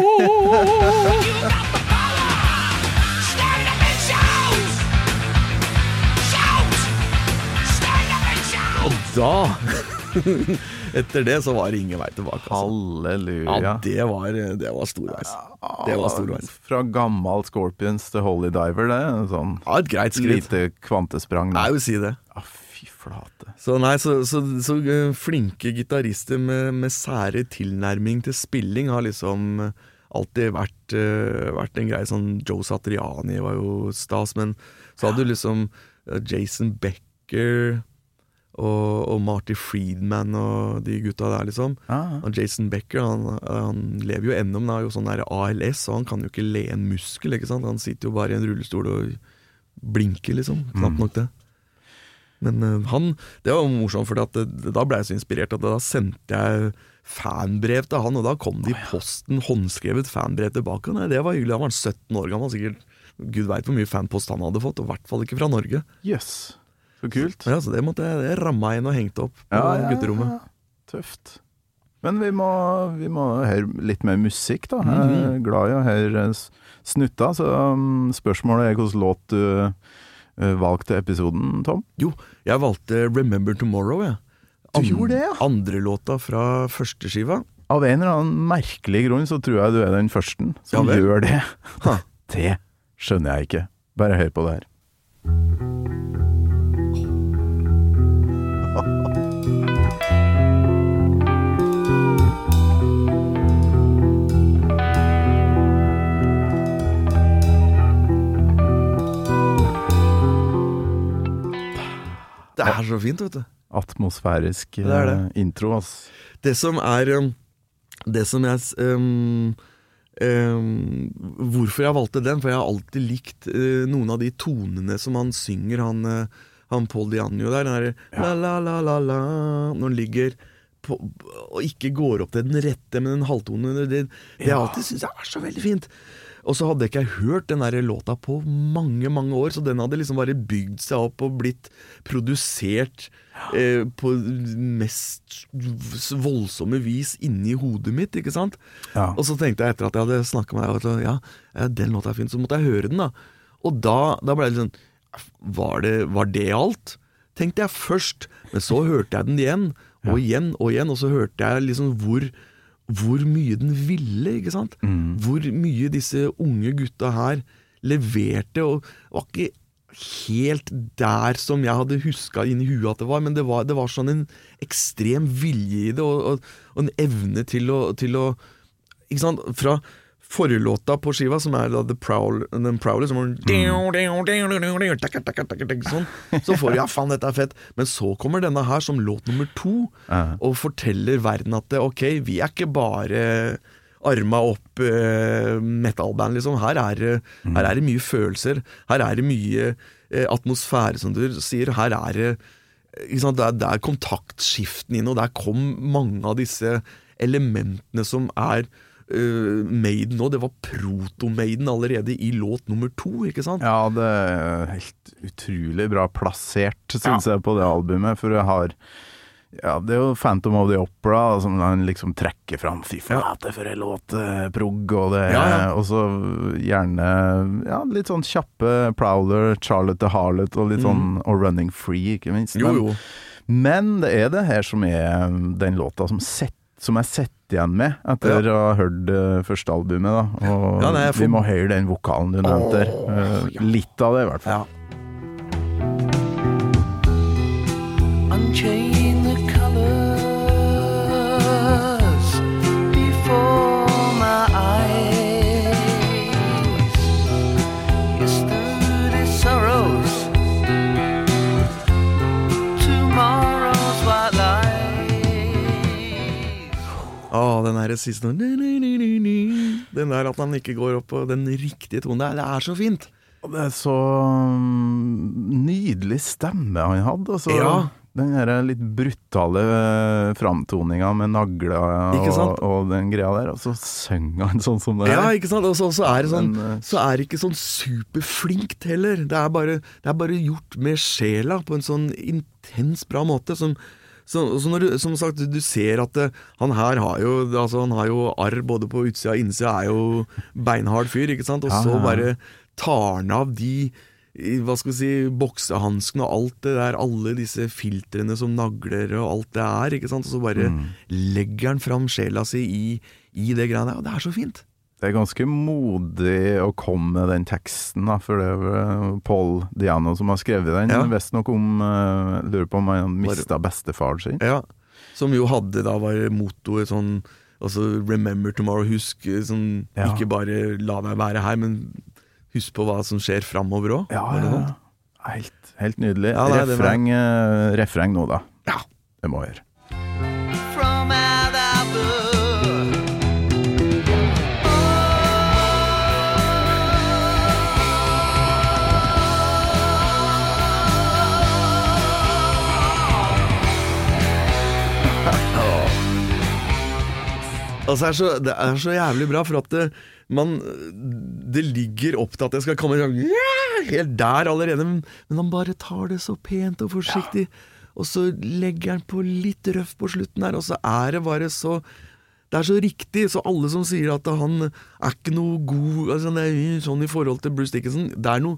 Da Etter det så var det ingen vei tilbake. Altså. Halleluja. Ja, det var, det var storveis. Det var storveis. Fra gammel Scorpions til Holy Diver, det sånn Ja, et greit skritt. lite kvantesprang. Jeg vil si det. Ja, fy flate. Så nei, så, så, så eh, flinke gitarister med, med sære tilnærming til spilling har liksom alltid vært, uh, vært en greie. Sånn Joe Satriani var jo stas, men så hadde du liksom eh, Jason Becker og, og Marty Friedman og de gutta der, liksom. Ah, Og Jason Becker han, han lever jo ennå, men har jo sånn der ALS, og han kan jo ikke le en muskel. ikke sant? Han sitter jo bare i en rullestol og blinker, liksom. Knapt nok det. Men uh, han Det var morsomt, for da ble jeg så inspirert at da sendte jeg fanbrev til han, og da kom det i posten håndskrevet fanbrev tilbake. Nei, det var hyggelig. Han var 17 år gammel, sikkert. Gud veit hvor mye fanpost han hadde fått, og i hvert fall ikke fra Norge. Jøss, så kult. Ja, Så det måtte jeg det ramma inn og hengte opp på gutterommet. Tøft. Men vi må, vi må høre litt mer musikk, da. Jeg er glad i å høre snutta, så um, spørsmålet er hvilken låt du uh, valgte episoden, Tom? Jo, jeg valgte Remember Tomorrow, jeg. Du gjorde det, ja? Andre låta fra første skiva. Av en eller annen merkelig grunn så tror jeg du er den første som Ja gjør det. Ha. Det skjønner jeg ikke. Bare hør på det her. Det er så fint, vet du. Atmosfærisk Det det. eh, intro, ass. Det som er um, Det som jeg um, um, Hvorfor jeg valgte den? For jeg har alltid likt uh, noen av de tonene som han synger, han, uh, han Paul Dianio der. Den derre ja. la-la-la-la Når han ligger på, og ikke går opp til den rette, men den halvtonen Det, det, ja. jeg alltid syns er så veldig fint. Og så hadde ikke jeg hørt den der låta på mange, mange år, så den hadde liksom bare bygd seg opp og blitt produsert eh, på mest voldsomme vis inni hodet mitt, ikke sant? Ja. Og så tenkte jeg etter at jeg hadde snakka med deg, at ja, ja, den låta er fin, så måtte jeg høre den, da. Og da, da ble jeg litt sånn var det, var det alt? Tenkte jeg først, men så hørte jeg den igjen, og igjen og igjen, og så hørte jeg liksom hvor hvor mye den ville, ikke sant? Hvor mye disse unge gutta her leverte, og var ikke helt der som jeg hadde huska inni huet at det var, men det var, det var sånn en ekstrem vilje i det, og, og, og en evne til å, til å Ikke sant? Fra forrige låta på skiva, som er da The Prowl, den Prowler, som var sånn, så får du ja, faen, dette er fett. Men så kommer denne her som låt nummer to, og forteller verden at det, ok, vi er ikke bare arma opp uh, metallband, liksom. Her er, det- her er det mye følelser. Her er det mye uh, atmosfære, som du sier. Her er det sant? Der, der kontaktskiften inn, og der kom mange av disse elementene som er uh, Maiden nå. Det var proto-Maiden allerede i låt nummer to, ikke sant? Ja, det er helt utrolig bra plassert, syns jeg, på det albumet. For jeg har Ja, det er jo Phantom of the Opera som han liksom trekker fram. Fy flate, for en låt! eh, Prog, og det Ja, ja. Og så gjerne ja, litt sånn kjappe Prowler, Charlotte the Harlot og litt sånn Og Running Free, ikke minst. Jo, Jo, Men- Men det er det her som er den låta som, sett, som jeg sitter igjen med etter å ha hørt det første albumet. Da. Og Ja, nei, får- vi må høre den vokalen du nevnte. Eh, Litt av det, i hvert fall. Unchain Ah, den derre siste. Den der at han ikke går opp på den riktige tonen. Det er, det er så fint. Det er så mm, nydelig stemme han hadde. Altså, Ja. Den der litt brutale eh, framtoninga med Ikke og, og den greia der, og så synger han sånn som det er. Ja, ikke sant? Og så, så er det sånn Men, eh, Så er det ikke sånn superflinkt heller. Det er, bare, det er bare gjort med sjela på en sånn intens bra måte. Som, så, så når du, som sagt, du ser at det, han her har jo altså Han har jo arr både på utsida og innsida, er jo beinhard fyr, ikke sant? Og så bare tar han av de hva skal vi si, boksehanskene og alt det der, alle disse filtrene som nagler og alt det er, ikke sant, og så bare Mm. legger han fram sjela si i, i det greiene der, og det er så fint. Det er ganske modig å komme med den teksten, da, for det er Paul Diano som har skrevet den. Ja. Visstnok om uh, Lurer på om han mista bestefaren sin. Ja, som jo hadde da var mottoet sånn Altså 'remember tomorrow', husk sånn Ja. Ikke bare la deg være her, men husk på hva som skjer framover òg. Ja, ja. Helt, helt nydelig. Ja, nei, refreng, var- eh, refreng nå, da. Ja. Det må jeg gjøre. Altså, er så, det er så jævlig bra, for at det, man Det ligger opp til at det skal komme sånn helt der allerede, men, men han bare tar det så pent og forsiktig. Og så legger han på litt røff på slutten her, og så er det bare så det er så riktig, så alle som sier at han er ikke noe god altså, er sånn i forhold til Bruce Dickinson Det er noe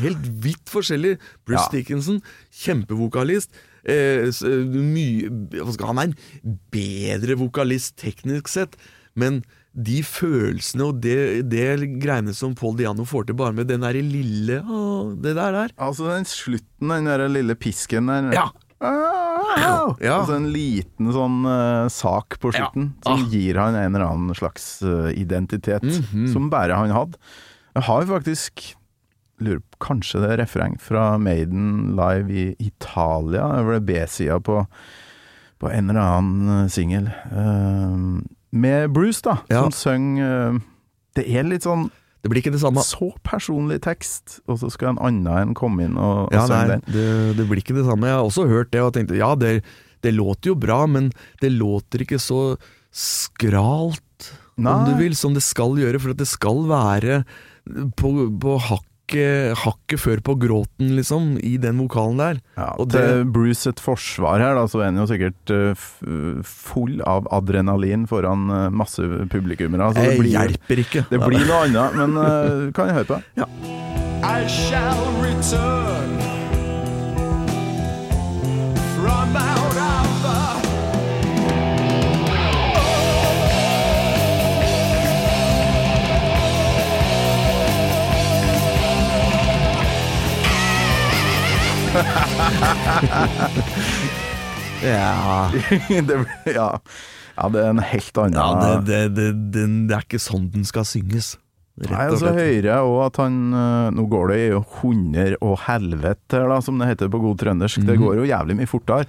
helt vidt forskjellig. Bruce Ja. Dickinson, kjempevokalist. Eh, mye, hva skal, han er en bedre vokalist teknisk sett, men de følelsene og det, det greiene som Paul Diano får til bare med den der lille å, Det der der. Altså den slutten, den der lille pisken der. Ja. Au! Ja. Altså en liten sånn uh, sak på slutten Ja. som Ah. gir han en eller annen slags uh, identitet, Mhm. som bare han hadde. Jeg har faktisk Lurer på kanskje det er refreng fra Maiden live i Italia. Det B-sida på, på en eller annen eh, singel. Uh, med Bruce, da, Ja. som synger uh, Det er litt sånn Det blir ikke det samme. så personlig tekst, og så skal en annen en komme inn og, og Ja, synge den. det, det blir ikke det samme. Jeg har også hørt det og tenkte ja, det, det låter jo bra, men det låter ikke så skralt, om du vil, som det skal gjøre. For at det skal være på, på hakket, hakket før på gråten, liksom, i den vokalen der. Ja, Og til Bruce et forsvar her, da, så er han jo sikkert eh, full av adrenalin foran eh, masse publikummere. Altså, det Jeg blir, hjelper ikke. det blir noe annet, men eh, kan jeg høre på? I shall return Ja, det, ja. ja, det er en helt annen ja det, det, det, det, er ikke sånn den skal synges. Nei, og så hører jeg òg at han eh, Nå går det jo hunder og helvete, da, som det heter på god trøndersk. Det Mhm. går jo jævlig mye fortere.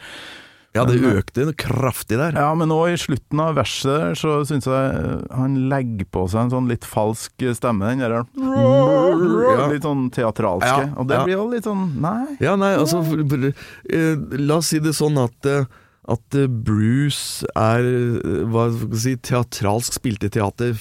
Ja, det økte kraftig der. Ja, men nå i slutten av verset så syns jeg eh, han legger på seg en sånn litt falsk stemme. Den der Ja. Litt sånn teatralske. Ja, Og det ja. blir jo litt sånn Nei. Ja, nei, altså eh, La oss si det sånn at eh, At eh, Bruce er eh, Hva skal vi si Teatralsk spilte teater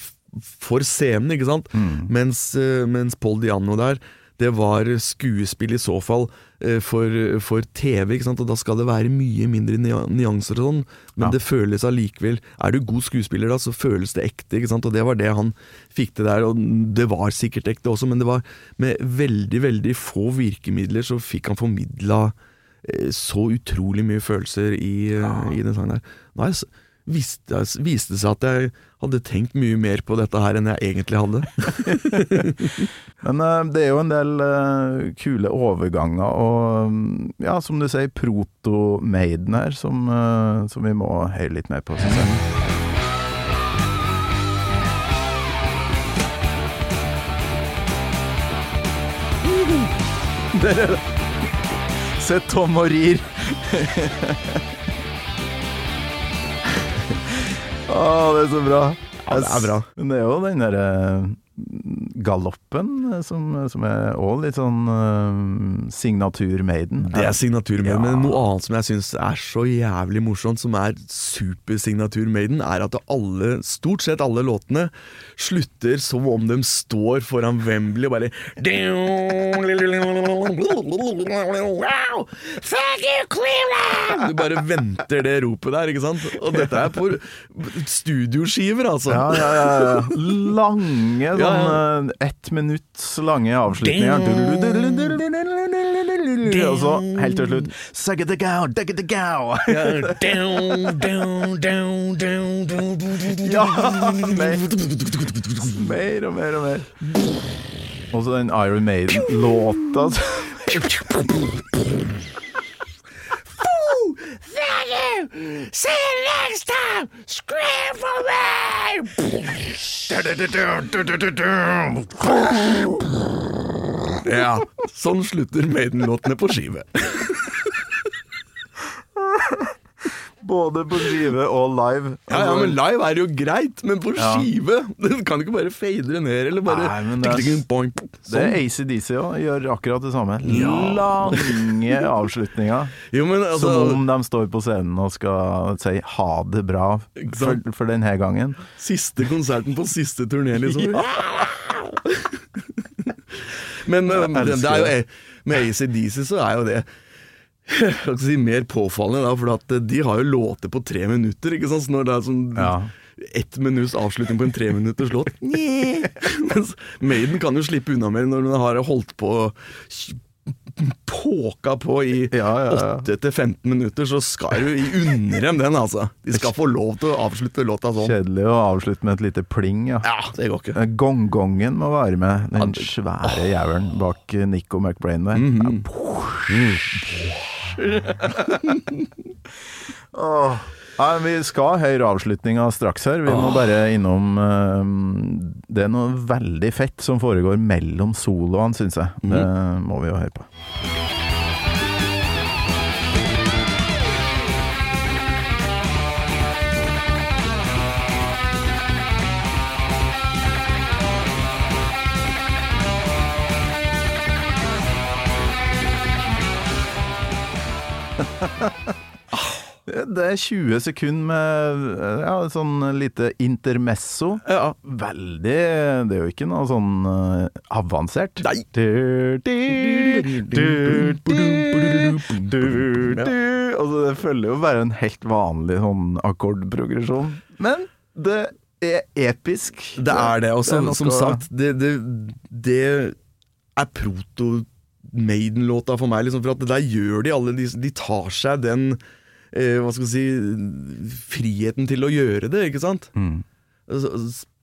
for scenen, ikke sant? Mm. Mens, eh, mens Paul Diano der Det var skuespill i så fall eh, for, for TV, ikke sant? Og da skal det være mye mindre nyanser og sånn, men Ja. det føles allikevel Er du god skuespiller da, så føles det ekte, ikke sant? Og det var det han fikk til der, og det var sikkert ekte også, men det var med veldig, veldig få virkemidler så fikk han formidla eh, så utrolig mye følelser i, ja. i den sangen der. Så viste, viste seg at jeg hadde tenkt mye mer på dette her enn jeg egentlig hadde. Men eh, det er jo en del eh, kule overganger og mm, ja, som du sier, proto-Maiden her, som, eh, som vi må høre litt mer på, synes jeg. Der er. Se Tom og rir. Å, det er så bra. Ja, det er bra. Men det er jo den derre galoppen eh, som, som er òg litt sånn uh, signatur-Maiden. Det er signatur Maiden, Ja. men noe annet som jeg syns er så jævlig morsomt, som er supersignatur Maiden, er at alle, stort sett alle låtene slutter som om de står foran Wembley og bare Fuck you, Cleveland! Du bare venter det ropet der, ikke sant? Og dette er på studioskiver, altså. Ja, ja, ja, Lange Lange, sånn eh, ett minutts lange avslutninger. Og så helt til slutt Suck it the gow, duck it the gow. Ja, mer. mer og mer og mer. Og så den Iron Maiden-låta. Ja, sånn slutter Maiden-låtene på skive. Både på skive og live. Ja, ja, men live er jo greit, men på Ja. skive Du kan ikke bare fade det ned, eller bare Nei, det er- tikk, boing, Det sånn. er ACDC òg, gjør akkurat det samme. Lange avslutninger. Jo, men altså Som om de står på scenen og skal si ha det bra for, for denne gangen. Siste konserten på siste turné, liksom. Men men det, det er jo, med ACDC så er jo det jeg skal ikke si mer påfallende, da, for eh, de har jo låter på tre minutter. ikke sant? Så når det er sånn Ja. ett minutts avslutning på en treminutters låt Mens Maiden kan jo slippe unna mer når den har holdt på Påka på i Ja, ja, ja. 8-15 minutter, så skal du unne dem den, altså. De skal få lov til å avslutte låta sånn. Kjedelig å avslutte med et lite pling, ja. Ja, det går ikke. Gongongen Gonggongen må være med, den svære jævelen bak eh, Nico McBrain der. Mhm. oh. Nei, vi skal høre avslutninga straks her. Vi må bare innom uh, Det er noe veldig fett som foregår mellom soloene, syns jeg. Det må vi jo høre på. Det er 20 sekunder med ja, sånn lite intermesso. Ja. Veldig Det er jo ikke noe sånn eh, avansert. Nei. Altså, det følger jo bare en helt vanlig sånn akkordprogresjon. Men det er episk. Det er det. Og som, som sagt, det, det, det er proto Maiden-låta for meg. Liksom, for at der gjør de alle De, de tar seg den eh, Hva skal vi si Friheten til å gjøre det, ikke sant? Mm. Altså,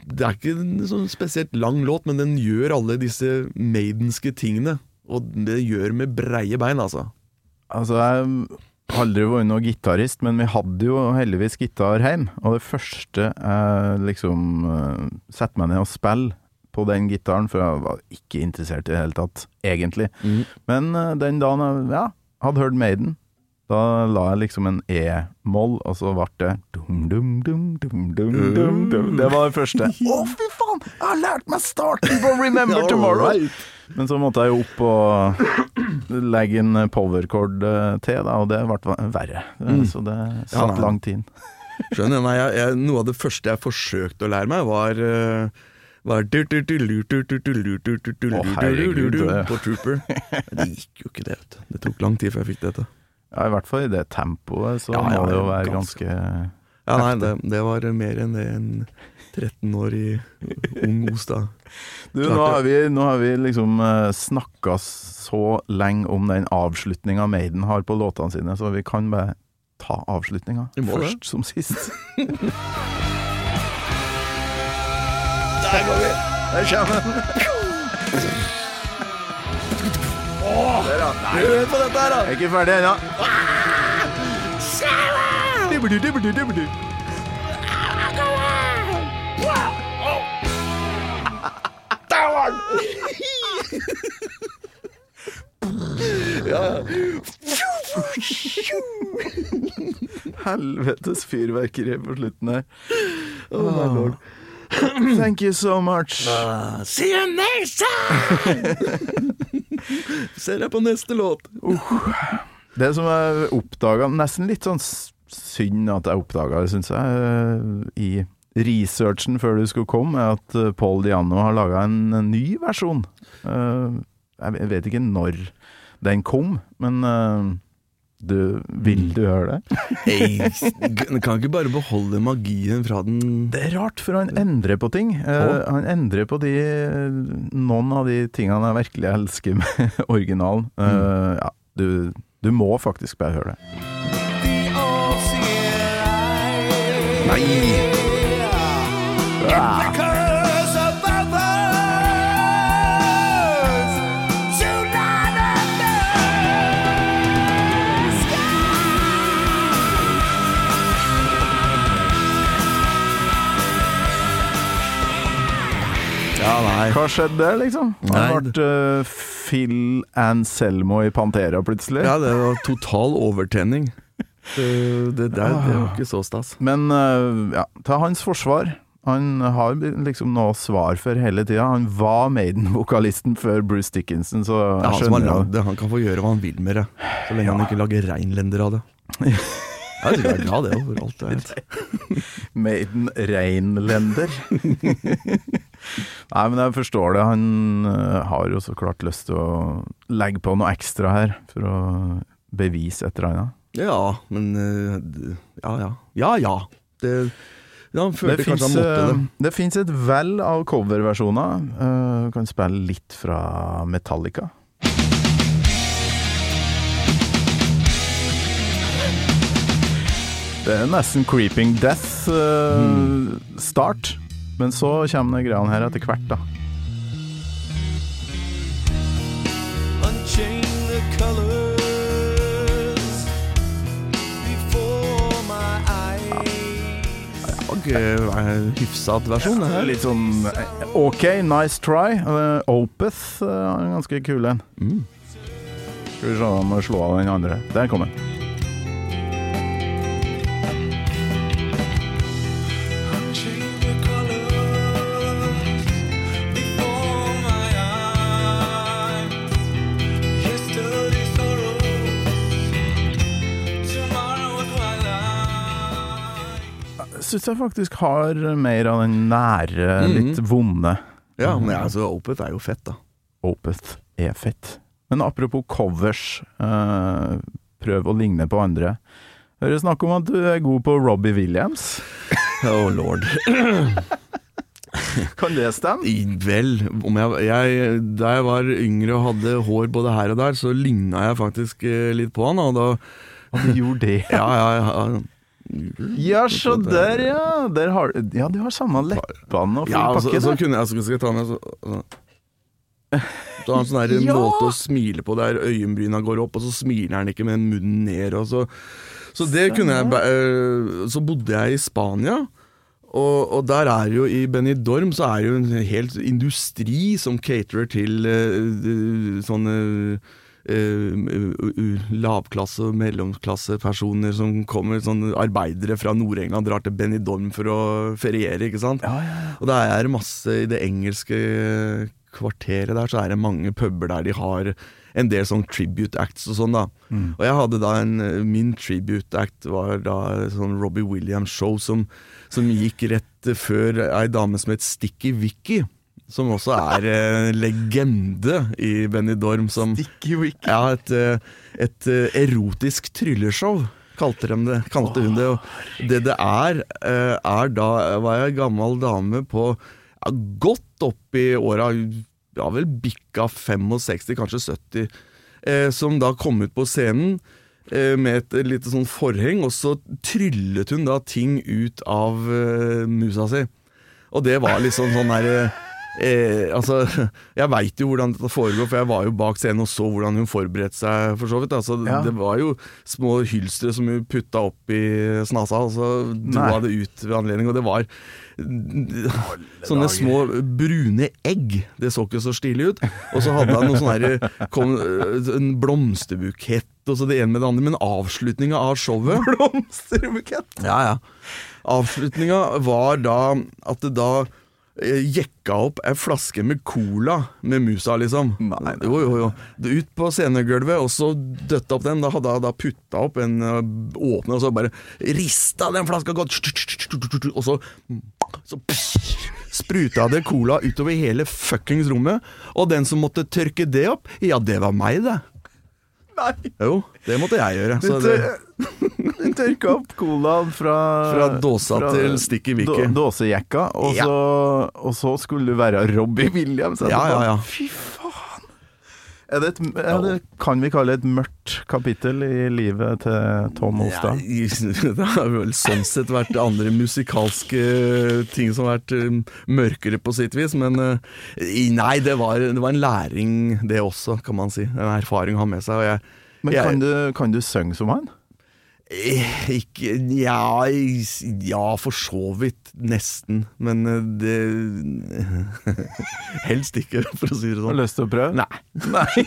Det er ikke en sånn spesielt lang låt, men den gjør alle disse maidenske tingene. Og det gjør med breie bein, altså. Altså, jeg har aldri vært noen gitarist, men vi hadde jo heldigvis gitar hjemme. Og det første jeg liksom uh, setter meg ned og spiller på den gitaren, for jeg var ikke interessert i det hele tatt, egentlig. Men eh, den dagen jeg ja, hadde hørt Maiden, da la jeg liksom en E-moll, og så ble det dum, dum, dum, dum, dum, dum, dum. Det var det første. Å, fy faen! Jeg har lært meg starten på Remember Tomorrow! Men så måtte jeg jo opp og legge en powercord eh, til, da, og det ble verre. Eh, Så det satt ja, lang tid. Skjønner nei, jeg, jeg, Noe av det første jeg forsøkte å lære meg, var uh, var på Trooper. Men det gikk jo ikke det, vet du. Det tok lang tid før jeg fikk det til. Ja, I hvert fall i det tempoet, så Ja, ja, må det jo være ganske. ganske Ja, nei, det, det var mer enn det en 13 år i ung Ostad. Du, nå har vi, nå har vi liksom uh, snakka så lenge om den avslutninga Maiden har på låtene sine, så vi kan bare ta avslutninga det. først som sist. Der går vi! Der kommer den! Der, ja. Hør på dette her, da! jeg er ikke ferdig ennå. Der var den! Ja. Helvetes fyrverkeri på slutten her. Oh. Thank you so much. See you next time! Ser deg på neste låt. Det som jeg oppdaga, nesten litt sånn synd at jeg oppdaga det, syns jeg, eh, i researchen før du skulle komme, er at eh, Paul Diano har laga en, ny versjon. Eh, Jeg vet ikke når den kom, men du, vil du høre det? Hey, kan ikke bare beholde magien fra den Det er rart, for han endrer på ting. Eh, han endrer på de noen av de tingene jeg virkelig elsker med originalen. Mm. ja, du, du må faktisk bare høre det. Nei! Because Ja, nei. Hva skjedde liksom? Nei, Han ble uh, Phil Anselmo i Pantera plutselig. Ja, det var total overtenning. Det, det der det var ikke så stas. Men uh, ja, til hans forsvar Han har liksom noe svar for hele tida. Han var Maiden-vokalisten før Bruce Dickinson, så jeg han skjønner han, det. Han kan få gjøre hva han vil med det. Så lenge han ikke lager reinlender av det. Jeg er glad det overalt. det er. Maiden Reinlender. Nei, men jeg forstår det. Han eh, har jo så klart lyst til å legge på noe ekstra her, for å bevise et eller annet. Ja, men eh, Ja ja. Ja ja. Det, ja Det fins det. det finnes et vell av coverversjoner. Uh, kan spille litt fra Metallica. Det er nesten Creeping Death-start. Men så kommer greiene her etter hvert, da. Unchain the colors before my eyes. Eh, hyfsat versjon, det her. Litt sånn eh, OK, nice try. Uh, Opeth uh, er en ganske kul en. Mm. Skal vi se om vi må slå av den andre. Der kom den. Syns jeg faktisk har mer av den nære, Mhm. litt vonde. Ja, men altså, Opeth er jo fett, da. Opeth er fett. Men apropos covers, eh, prøv å ligne på andre. Hører snakk om at du er god på Robbie Williams. Oh lord. Kan det stemme? Vel, om jeg, jeg Da jeg var yngre og hadde hår både her og der, så ligna jeg faktisk eh, litt på han. Og da du gjorde det? Ja, ja, ja. Ja, så der, ja. Der har, ja, du har samme leppene og full ja så, pakke. så der. kunne jeg så skal jeg ta med så, så. Så har han sånn der Ja! måte å smile på der øyenbryna går opp, og så smiler han ikke med munnen ned. Og så, så det kunne jeg eh, Så bodde jeg i Spania. Og, og der er jo i Benidorm så er det jo en helt industri som caterer til eh, sånne lavklasse- og mellomklassepersoner som kommer, sånn arbeidere fra Nord-England drar til Benidorm for å feriere, ikke sant. Og det er masse i det engelske kvarteret der, så er det mange puber der de har en del sånn tribute acts og sånn, da. Og jeg hadde da en Min tribute act var da sånn Robbie Williams-show som, som gikk rett før ei dame som het Sticky Vicky. Som også er en legende i Benny Dorm. Som, Sticky Wicky. ja, et, eh, et eh, erotisk trylleshow, kalte, de det, kalte hun det. Og det det er, eh, er da var jeg en gammel dame på ja, godt opp i åra, ja vel bikka 65, kanskje 70, eh, som da kom ut på scenen eh, med et lite sånn forheng, og så tryllet hun da ting ut av eh, musa si. Og det var liksom sånn der eh, Eh, altså, jeg veit jo hvordan dette foregår, for jeg var jo bak scenen og så hvordan hun forberedte seg, for så vidt. Altså, Ja. Det var jo små hylstre som hun putta opp i snasa, og så dro det ut ved anledning. Og det var sånne små brune egg. Det så ikke så stilig ut. Og så hadde han noen sånne herre kom, En blomsterbukett og så det ene med det andre. Men avslutninga av showet Blomsterbukett! ja, ja. Avslutninga var da at det da eh, jekka opp ei flaske med cola med musa, liksom. Nei, nei. Jo, jo, jo. Ut på scenegulvet, og så døtta opp den. Da hadde jeg da putta opp en eh, åpne, og så bare rista den flaska godt, og så, så spruta det cola utover hele fuckings rommet. Og den som måtte tørke det opp, ja, det var meg, det. Nei! Jo, det måtte jeg gjøre. Så det, du tørka opp colaen fra Fra dåsa til Sticky Vicky. då- Dåsejekka, og, Ja. og så skulle du være Robbie Williams. Ja, ja, ja. Fy faen! Er det et, er det, kan vi kalle det et mørkt kapittel i livet til Tom Olstad? Ja, det har vel sånn sett vært andre musikalske ting som har vært eh, mørkere på sitt vis, men eh, nei, det var, det var en læring det også, kan man si. En erfaring å ha med seg. Og jeg, Men jeg, kan du, kan du synge som han? Eh, Ikke Ja, ja, for så vidt. Nesten. Men eh, det Helst ikke, for å si det Har sånn. du lyst til å prøve? Nei.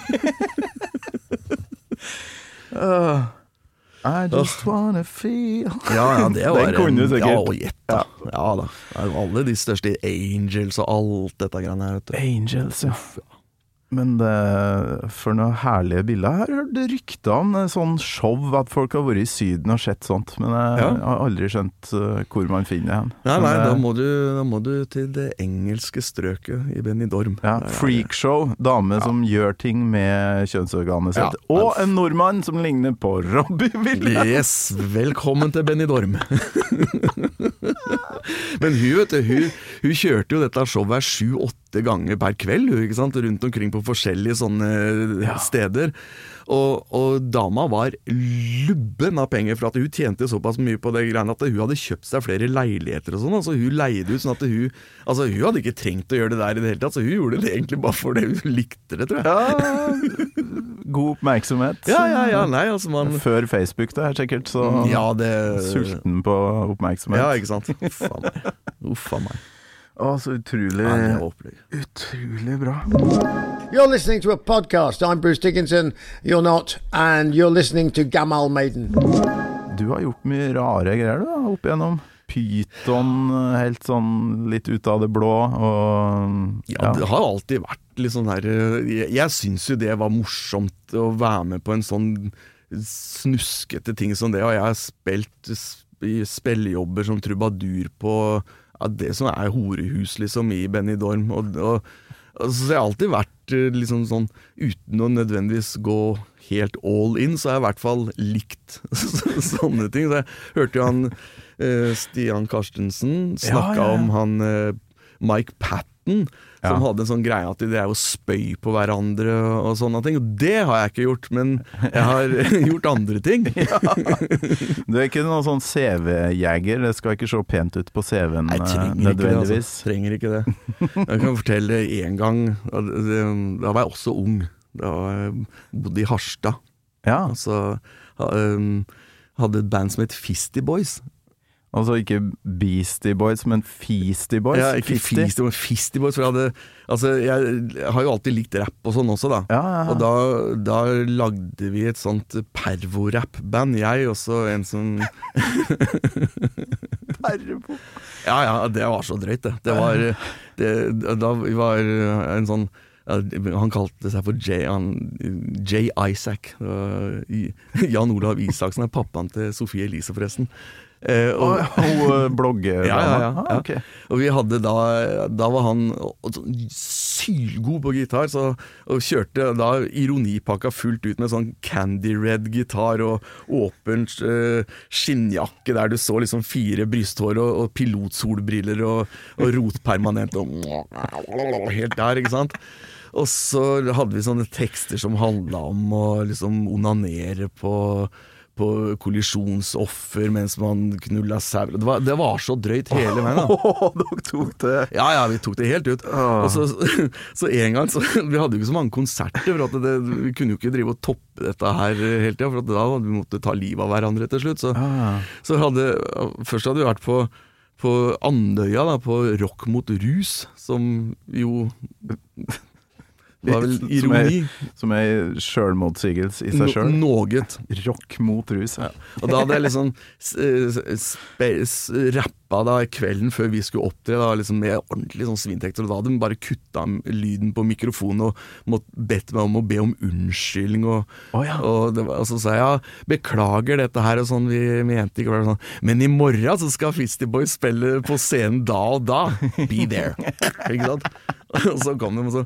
Uh, I just wanna feel Ja, ja, det var Den kunne du sikkert. Ja, gjett, da. Ja da. Det er jo Alle de største Angels og alt dette greiene her, vet du. Angels, ja. Men det, for noen herlige bilder. Jeg har hørt rykter om det, sånn show, at folk har vært i Syden og sett sånt, men jeg Ja. har aldri skjønt uh, hvor man finner hen. Nei, nei, da må, du, da må du til det engelske strøket i Benidorm. ja, Freakshow. Dame som gjør ting med kjønnsorganet sitt. Ja. Og en nordmann som ligner på Robbie Williams! Yes, velkommen til Benidorm. Men hun, vet du, hun, hun kjørte jo dette showet sju-åtte ganger per kveld, hun, ikke sant? rundt omkring på forskjellige sånne Ja. steder. Og, og dama var lubben av penger, for at hun tjente såpass mye på det greiene at hun hadde kjøpt seg flere leiligheter og sånn. Altså hun leide ut sånn at hun Altså hun hadde ikke trengt å gjøre det der i det hele tatt, så hun gjorde det egentlig bare fordi hun likte det, tror jeg. Ja, god oppmerksomhet. Ja, ja, ja, nei, altså man Før Facebook, er sikkert, så Ja, det sulten på oppmerksomhet. Ja, ikke sant. Uff meg. Uff meg. Å, så utrolig, Ja, utrolig bra. You're listening to a podcast. I'm Bruce Dickinson. You're not. And you're listening to Gamal Maiden. Du har gjort mye rare greier du, da, opp igjennom. Pyton, helt sånn litt ut av det blå, og Ja, det har alltid vært litt sånn her eh, Jeg, jeg syns jo det var morsomt å være med på en sånn snuskete ting som det, og jeg har spilt i spillejobber som trubadur på ja, det som er horehus, liksom, i Benny Dorm. og, og så jeg har alltid vært eh, liksom sånn Uten å nødvendigvis gå helt all in, så har jeg i hvert fall likt sånne ting. Så jeg hørte jo han eh, Stian Karstensen snakka Ja, ja, ja. om han eh, Mike Patten, som hadde en sånn greie at det er å spøy på hverandre og sånne ting. Og det har jeg ikke gjort, men jeg har gjort andre ting. Du er ikke noen sånn CV-jeger, det skal ikke se pent ut på CV-en trenger ikke. Altså. Trenger ikke det. Jeg kan fortelle en gang og Da var jeg også ung. Da bodde jeg i Harstad. Ja, Altså, hadde et band som het Fisty Boys. Altså ikke Beastie Boys, men Feastie Boys. Ja, ikke Feastie Boys, Fisty Boys. For jeg, hadde, altså, jeg har jo alltid likt rapp og sånn også, da. Ja, ja, ja. Og da, da lagde vi et sånt pervorapp-band. jeg og så en som Pervo. Ja, ja, det var så drøyt, det. Det var det, Da vi var en sånn Han kalte seg for J, han, J. Isaac. Jan Olav Isaksen er pappaen til Sofie Elise, forresten. Eh, Og og, hun blogger ja, ja, ja, Ah, okay. og vi hadde da Da var han sylgod på gitar, så, og kjørte da ironipakka fullt ut med sånn Candy Red gitar og åpen eh, skinnjakke der du så liksom fire brysthår og, og pilotsolbriller og, og rotpermanent og Helt der, ikke sant? Og så hadde vi sånne tekster som handla om å liksom onanere på på kollisjonsoffer mens man knulla sauer. Det, det var så drøyt hele veien. Åh, dere tok det Ja, ja, vi tok det helt ut. Og så, så en gang så, Vi hadde jo ikke så mange konserter, for det, vi kunne jo ikke drive og toppe dette her hele tida. For da hadde vi måttet ta livet av hverandre til slutt. Så, Ah. så hadde Først hadde vi vært på, på Andøya, da, på Rock mot rus, som jo var vel Som ironi. Som ei sjølmotsigelse i seg sjøl. No, noget. Rock mot rus. Ja. Og da hadde jeg liksom rappa da kvelden før vi skulle opptre, da, liksom med ordentlig sånn svintekster. Og da hadde de bare kutta lyden på mikrofonen og måtte bedt meg om å be om unnskyldning. Og, oh, ja. og, det var, og så sa jeg ja, beklager dette her, og sånn, vi mente ikke å være sånn. Men i morgen så skal Fisty Boys spille på scenen da og da. Be there. ikke sant? Og så kom de, og så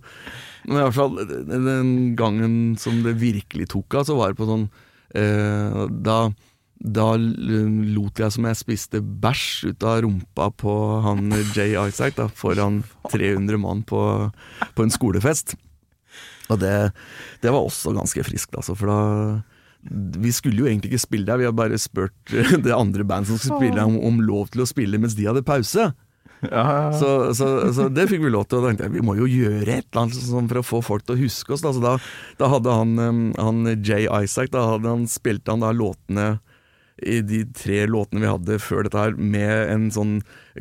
Men i hvert fall, den gangen som det virkelig tok av, så var det på sånn eh, Da da lot jeg som jeg spiste bæsj ut av rumpa på han Jay Isaac da, foran 300 mann på, på en skolefest. Og det, det var også ganske friskt, altså, for da Vi skulle jo egentlig ikke spille der, vi har bare spurt det andre bandet som skulle spille, om, om lov til å spille mens de hadde pause. Ja, ja, ja. Så, så, så det fikk vi lov til, og da tenkte jeg vi må jo gjøre et eller annet sånn for å få folk til å huske oss. Da, da, da hadde han, han Jay Isaac da hadde han, spilte han da låtene i de tre låtene vi hadde før dette her, med en sånn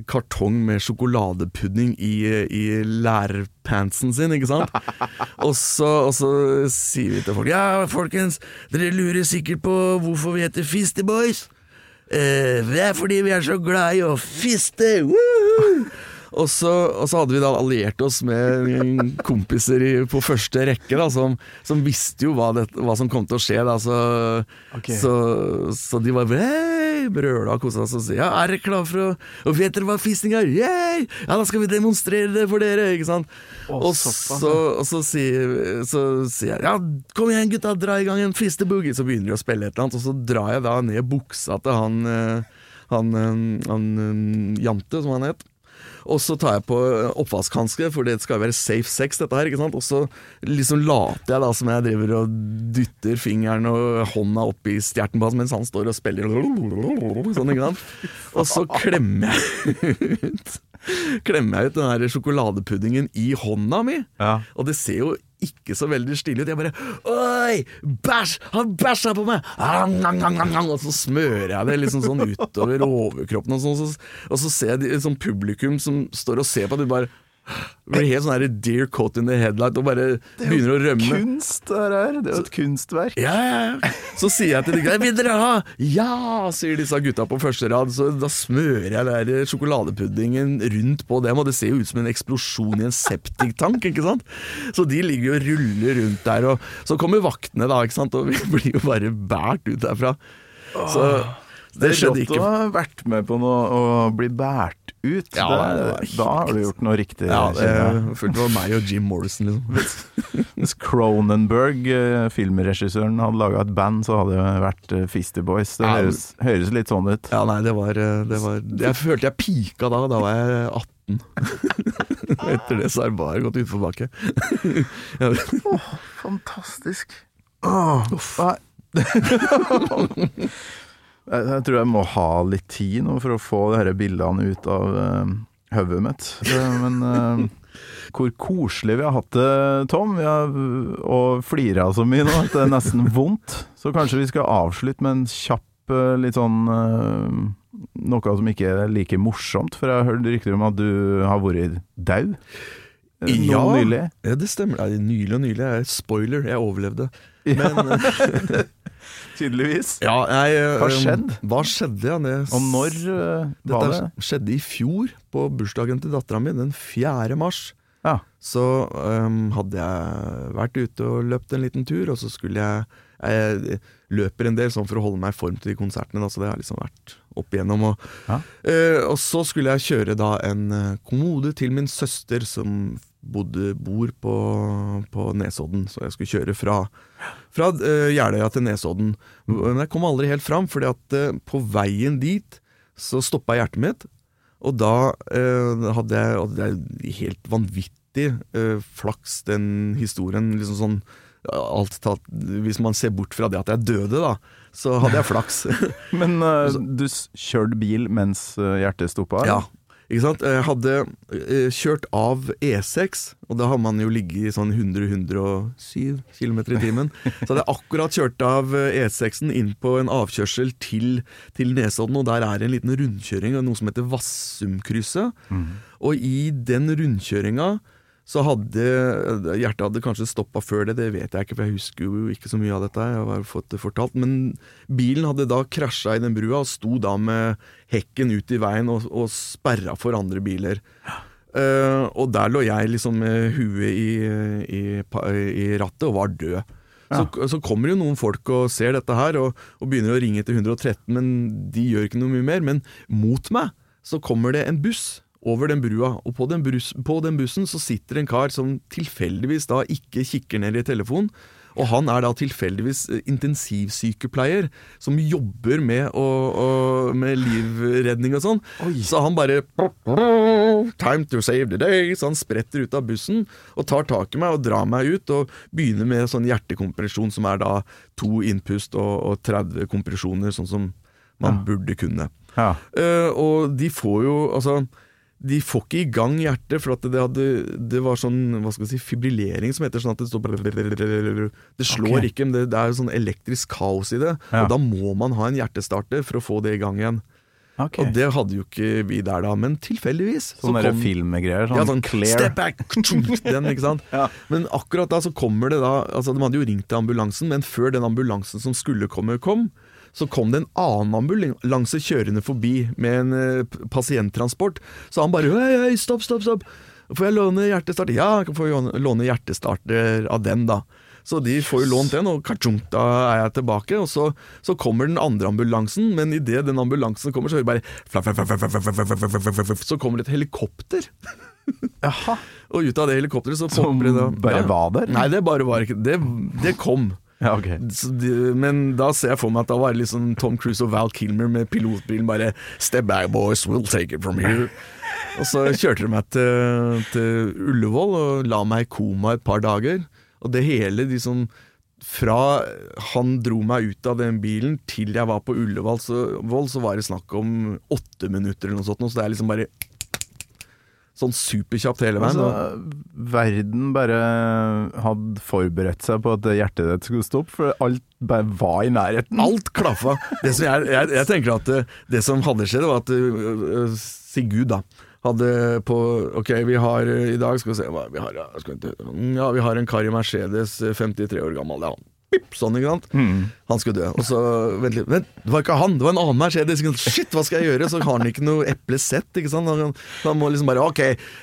kartong med sjokoladepudding i, i lærpantsen sin, ikke sant? og, så, og så sier vi til folk Ja, folkens, dere lurer sikkert på hvorfor vi heter Fisty Boys. Eh, det er fordi vi er så glad i å fiste! Woohoo! Og så, og så hadde vi da alliert oss med kompiser i, på første rekke, da, som, som visste jo hva, det, hva som kom til å skje. Da, så, okay. så, så de var hei, brøla og kosa seg og sa ja, er dere klare for å Og vet dere hva fisting er? Yay! Ja, da skal vi demonstrere det for dere! Ikke sant? Å, og, så, og så sier, så sier jeg ja, kom igjen gutta, dra i gang en fisteboogie. Så begynner de å spille et eller annet, og så drar jeg da ned buksa til han, han, han, eh, han eh, Jante, som han het. Og så tar jeg på oppvaskhanske, for det skal jo være safe sex, dette her. ikke sant? Og så liksom later jeg da som jeg driver og dytter fingeren og hånda opp i stjerten på hans mens han står og spiller sånn, ikke sant. Og så klemmer jeg ut Klemmer jeg ut den der sjokoladepuddingen i hånda mi. Ja. Og det ser jo ikke så veldig stille ut. Jeg bare Oi! Bæsj! Han bæsja på meg! Og så smører jeg det liksom sånn utover overkroppen, og, sånn, så, og så ser jeg de, sånn publikum som står og ser på, de bare blir helt sånn her deer caught in the headlight og bare begynner å rømme. Kunst, det her. Det er jo et kunstverk. Ja, ja, ja. Så sier jeg til de gutta 'Vil dere ha?' 'Ja', sier disse gutta på første rad. Så da smører jeg der sjokoladepuddingen rundt på dem, og det ser jo ut som en eksplosjon i en septiktank, ikke sant. Så de ligger jo og ruller rundt der, og så kommer vaktene da, ikke sant, og vi blir jo bare bært ut derfra. Så Det det er godt å ha vært med på noe og bli båret ut. Ja, det, det da har du gjort noe riktig. Ja, det, det var meg og Jim Morrison, liksom. Hvis Cronenberg, eh, filmregissøren, hadde laga et band, så hadde det vært eh, Fisty Boys. Det høres, høres litt sånn ut. Ja, nei, det var, det var Jeg følte jeg pika da, da var jeg 18. Etter det så har jeg bare gått utforbakke. Ja, Fantastisk. Åh, nei. Jeg, jeg tror jeg må ha litt tid nå for å få disse bildene ut av uh, hodet mitt. Men uh, hvor koselig vi har hatt det, Tom. Vi har og flira så mye nå at det er nesten vondt. Så kanskje vi skal avslutte med en kjapp eh, litt sånn uh, Noe som ikke er like morsomt, for jeg har hørt rykter om at du har vært daud. Ja. nylig. ja, det stemmer. Nei, nylig og nylig. er spoiler, jeg overlevde. Men Tydeligvis. ja, jeg, eh, Hva skjedde? Hva skjedde, ja? Det, Og når uh, var det? Dette skjedde i fjor, på bursdagen til dattera mi, den 4. mars. Ja. Så um, hadde jeg vært ute og løpt en liten tur, og så skulle jeg Jeg løper en del sånn for å holde meg i form til de konsertene, da, så det har liksom vært opp igjennom. Og, Ja. uh, og så skulle jeg kjøre da en kommode til min søster som bodde, bor på, på Nesodden, så jeg skulle kjøre fra, fra uh, Jeløya til Nesodden. Men jeg kom aldri helt fram, fordi at uh, på veien dit så stoppa hjertet mitt, og da uh, hadde jeg Det er helt vanvittig flaks, den historien. liksom sånn alt tatt, Hvis man ser bort fra det at jeg døde, da, så hadde jeg flaks. Men du kjørte bil mens hjertet stoppa? ja? Jeg hadde eh, kjørt av E6, og da har man jo ligget i sånn 100-107 km i timen. Så hadde jeg akkurat kjørt av eh, E6-en inn på en avkjørsel til, til Nesodden, og der er det en liten rundkjøring av noe som heter Vassumkrysset. Og i den rundkjøringa så hadde Hjertet hadde kanskje stoppa før det, det vet jeg ikke, for jeg husker jo ikke så mye av dette. Jeg har fått det fortalt. Men bilen hadde da krasja i den brua og sto da med hekken ut i veien og, og sperra for andre biler. Uh, og der lå jeg liksom med huet i, i, i rattet og var død. Så, så kommer jo noen folk og ser dette her og, og begynner å ringe til 113, men de gjør ikke noe mye mer. Men mot meg så kommer det en buss over den brua, og på den, brus, på den bussen så sitter en kar som tilfeldigvis da ikke kikker ned i telefonen. Og han er da tilfeldigvis eh, intensivsykepleier som jobber med, å, å, med livredning og sånn. Så han bare Time to save the day! Så han spretter ut av bussen og tar tak i meg og drar meg ut og begynner med sånn hjertekompresjon som er da to innpust og, og 30 kompresjoner, sånn som man burde kunne. Ja. Uh, og de får jo Altså de får ikke i gang hjertet, for at det, hadde, det var sånn hva skal vi si, fibrillering som heter sånn at det står Det slår okay. ikke, men det, det er sånn elektrisk kaos i det. Ja. Og da må man ha en hjertestarter for å få det i gang igjen. Okay. Og det hadde jo ikke vi der da, men tilfeldigvis så der kom- filmgreier. Sånn, ja, sånn clear. Step back! Den, ikke sant? Ja. Men akkurat da så kommer det da Altså De hadde jo ringt til ambulansen, men før den ambulansen som skulle komme, kom, så kom det en annen ambulanse kjørende forbi med en uh, pasienttransport. Så han bare Hei, hei, stopp, stopp, stopp. Får jeg låne hjertestarter? Ja, jeg får låne hjertestarter av den, da. Så de får jo lånt den, og kachunk, da er jeg tilbake. Og så, så kommer den andre ambulansen, men idet den ambulansen kommer, så hører vi bare Så kommer det et helikopter. Jaha. og ut av det helikopteret så popper det Som bare var der? Nei, det bare var ikke Det, det kom. Ja, okay. De, men da ser jeg for meg at da var det liksom Tom Cruise og Val Kilmer med pilotbilen bare Step back, boys, we'll take it from here. Og så kjørte de meg til, til Ullevål og la meg i koma et par dager. Og det hele liksom Fra han dro meg ut av den bilen til jeg var på Ullevål, så, så var det snakk om åtte minutter eller noe sånt. Så det er liksom bare Sånn superkjapt hele veien. Altså, verden bare hadde forberedt seg på at hjertet ditt skulle stoppe, for alt bare var i nærheten. Alt klaffa. Det som jeg, jeg, jeg tenker at det, det som hadde skjedd, var at uh, Sigurd da hadde på Ok, vi har uh, i dag Skal vi se hva vi har. ja, Skal vi, ja, vi har en kar i Mercedes, uh, 53 år gammel. Det er han. Pip, sånn, ikke sant? Han skulle dø. Og så Vent litt. Vent, det var ikke han, det var en annen Mercedes. Shit, hva skal jeg gjøre? Så har han ikke noe eplesett, ikke sant? Han, han må liksom bare Ok,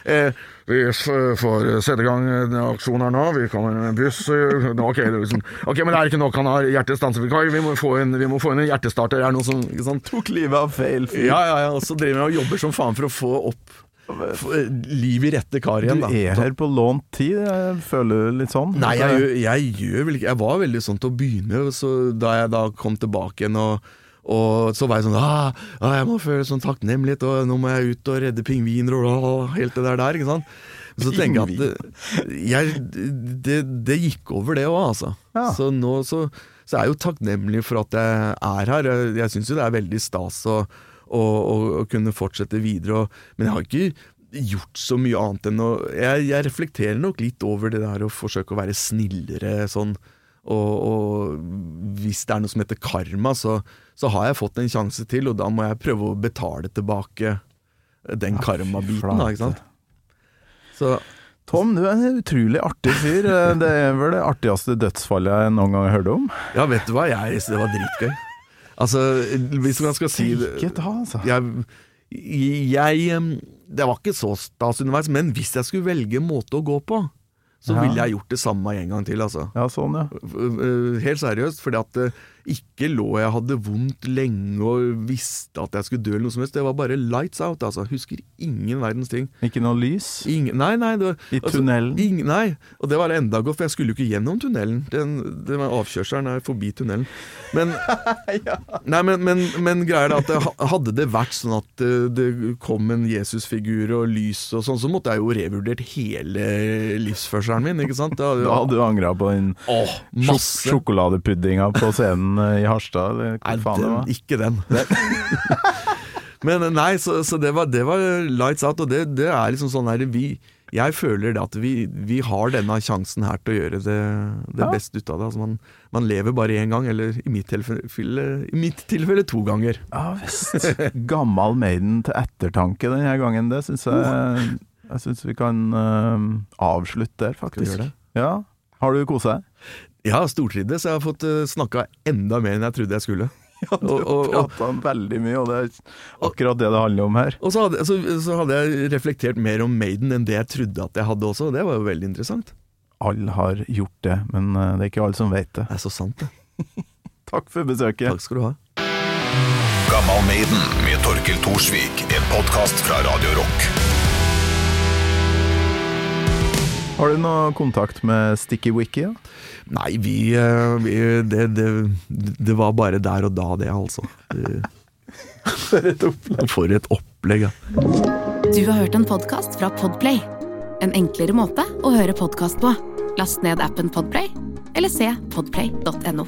eh, vi får sette i gang en aksjon her nå. Vi kommer med en buss. eh, Ok, er liksom, ok, men det er ikke nok. Han har hjertestanse. Vi må få inn, vi må få inn en hjertestarter. Er det noe som, ikke sant? Tok livet av feil fyr. Ja, ja, ja. Og så driver han og jobber som faen for å få opp liv i rette kar igjen. Du er her på lånt tid, jeg føler litt sånn? Nei, jeg, gjør- jeg gjør vel ikke Jeg var veldig sånn til å begynne, så da jeg da kom tilbake igjen og og så var jeg sånn ah, ah, Jeg må føle sånn takknemlighet, og nå må jeg ut og redde pingviner og ah, helt det der der, ikke sant. Så tenker jeg at det, jeg, det, det gikk over, det òg, altså. Ja. Så nå så, så er jeg jo takknemlig for at jeg er her. Jeg, jeg syns jo det er veldig stas å, å, å, og kunne fortsette videre, og, men jeg har ikke gjort så mye annet enn å jeg, jeg reflekterer nok litt over det der å forsøke å være snillere sånn. Og, og hvis det er noe som heter karma, så, så har jeg fått en sjanse til, og da må jeg prøve å betale tilbake den karmabiten, da, ikke sant. Så Tom, du er en utrolig artig fyr. Eh, Det er vel det artigste dødsfallet jeg noen gang har hørt om. Ja, vet du hva? Jeg, det var dritgøy. Altså, hvis man skal si det Ikke ta, altså. jeg, jeg Det var ikke så stas underveis, men hvis jeg skulle velge måte å gå på, så Ja. ville jeg gjort det samme en gang til, altså. Ja, sånn, ja. Helt seriøst, fordi at eh, ikke lå jeg hadde vondt lenge og visste at jeg skulle dø eller noe som helst. Det var bare lights out, altså. Husker ingen verdens ting. Ikke noe lys? Ingen, nei, nei. Det var, I tunnelen? Ingen, nei, og det var enda godt, for jeg skulle jo ikke gjennom tunnelen. Den, den avkjørselen er forbi tunnelen. Men, nei, men, men, men greier det at det, hadde det vært sånn at det, det kom en Jesusfigur og lys og sånn, så måtte jeg jo revurdert hele livsførselen min, ikke sant? Da hadde du angra på den Åh, sjok sjokoladepuddinga på scenen eh, i Harstad, eller Nei, faen den, det var? ikke den. Men nei, så, så det, var, det var lights out, og det, det er liksom sånn her vi, Jeg føler det at vi, vi har denne sjansen her til å gjøre det, det Ja. beste ut av det. Altså man, man lever bare én gang, eller i mitt tilfelle, i mitt tilfelle to ganger. Ja visst. Gammal Maiden til ettertanke denne gangen, det syns jeg Jeg syns vi kan uh, avslutte der, faktisk. Ja. Har du kosa deg? Har stortrivdes, jeg har fått uh, snakka enda mer enn jeg trodde jeg skulle. Ja, du prata veldig mye, og det er akkurat det det handler om her. Og så hadde, så, så hadde jeg reflektert mer om Maiden enn det jeg trodde at jeg hadde også, og det var jo veldig interessant. Alle har gjort det, men eh, det er ikke alle som vet det. Det er så sant, det. Takk for besøket. Takk skal du ha. Gammal Maiden med Torkel Thorsvik. En podkast fra Radio Rock. Har du noe kontakt med Sticky Wiki? Ja? Nei, vi, eh, vi det, det, det var bare der og da, det, altså. Det- For et opplegg. For et opplegg, ja. Du har hørt en podkast fra Podplay. En enklere måte å høre podkast på. Last ned appen Podplay, eller se podplay.no.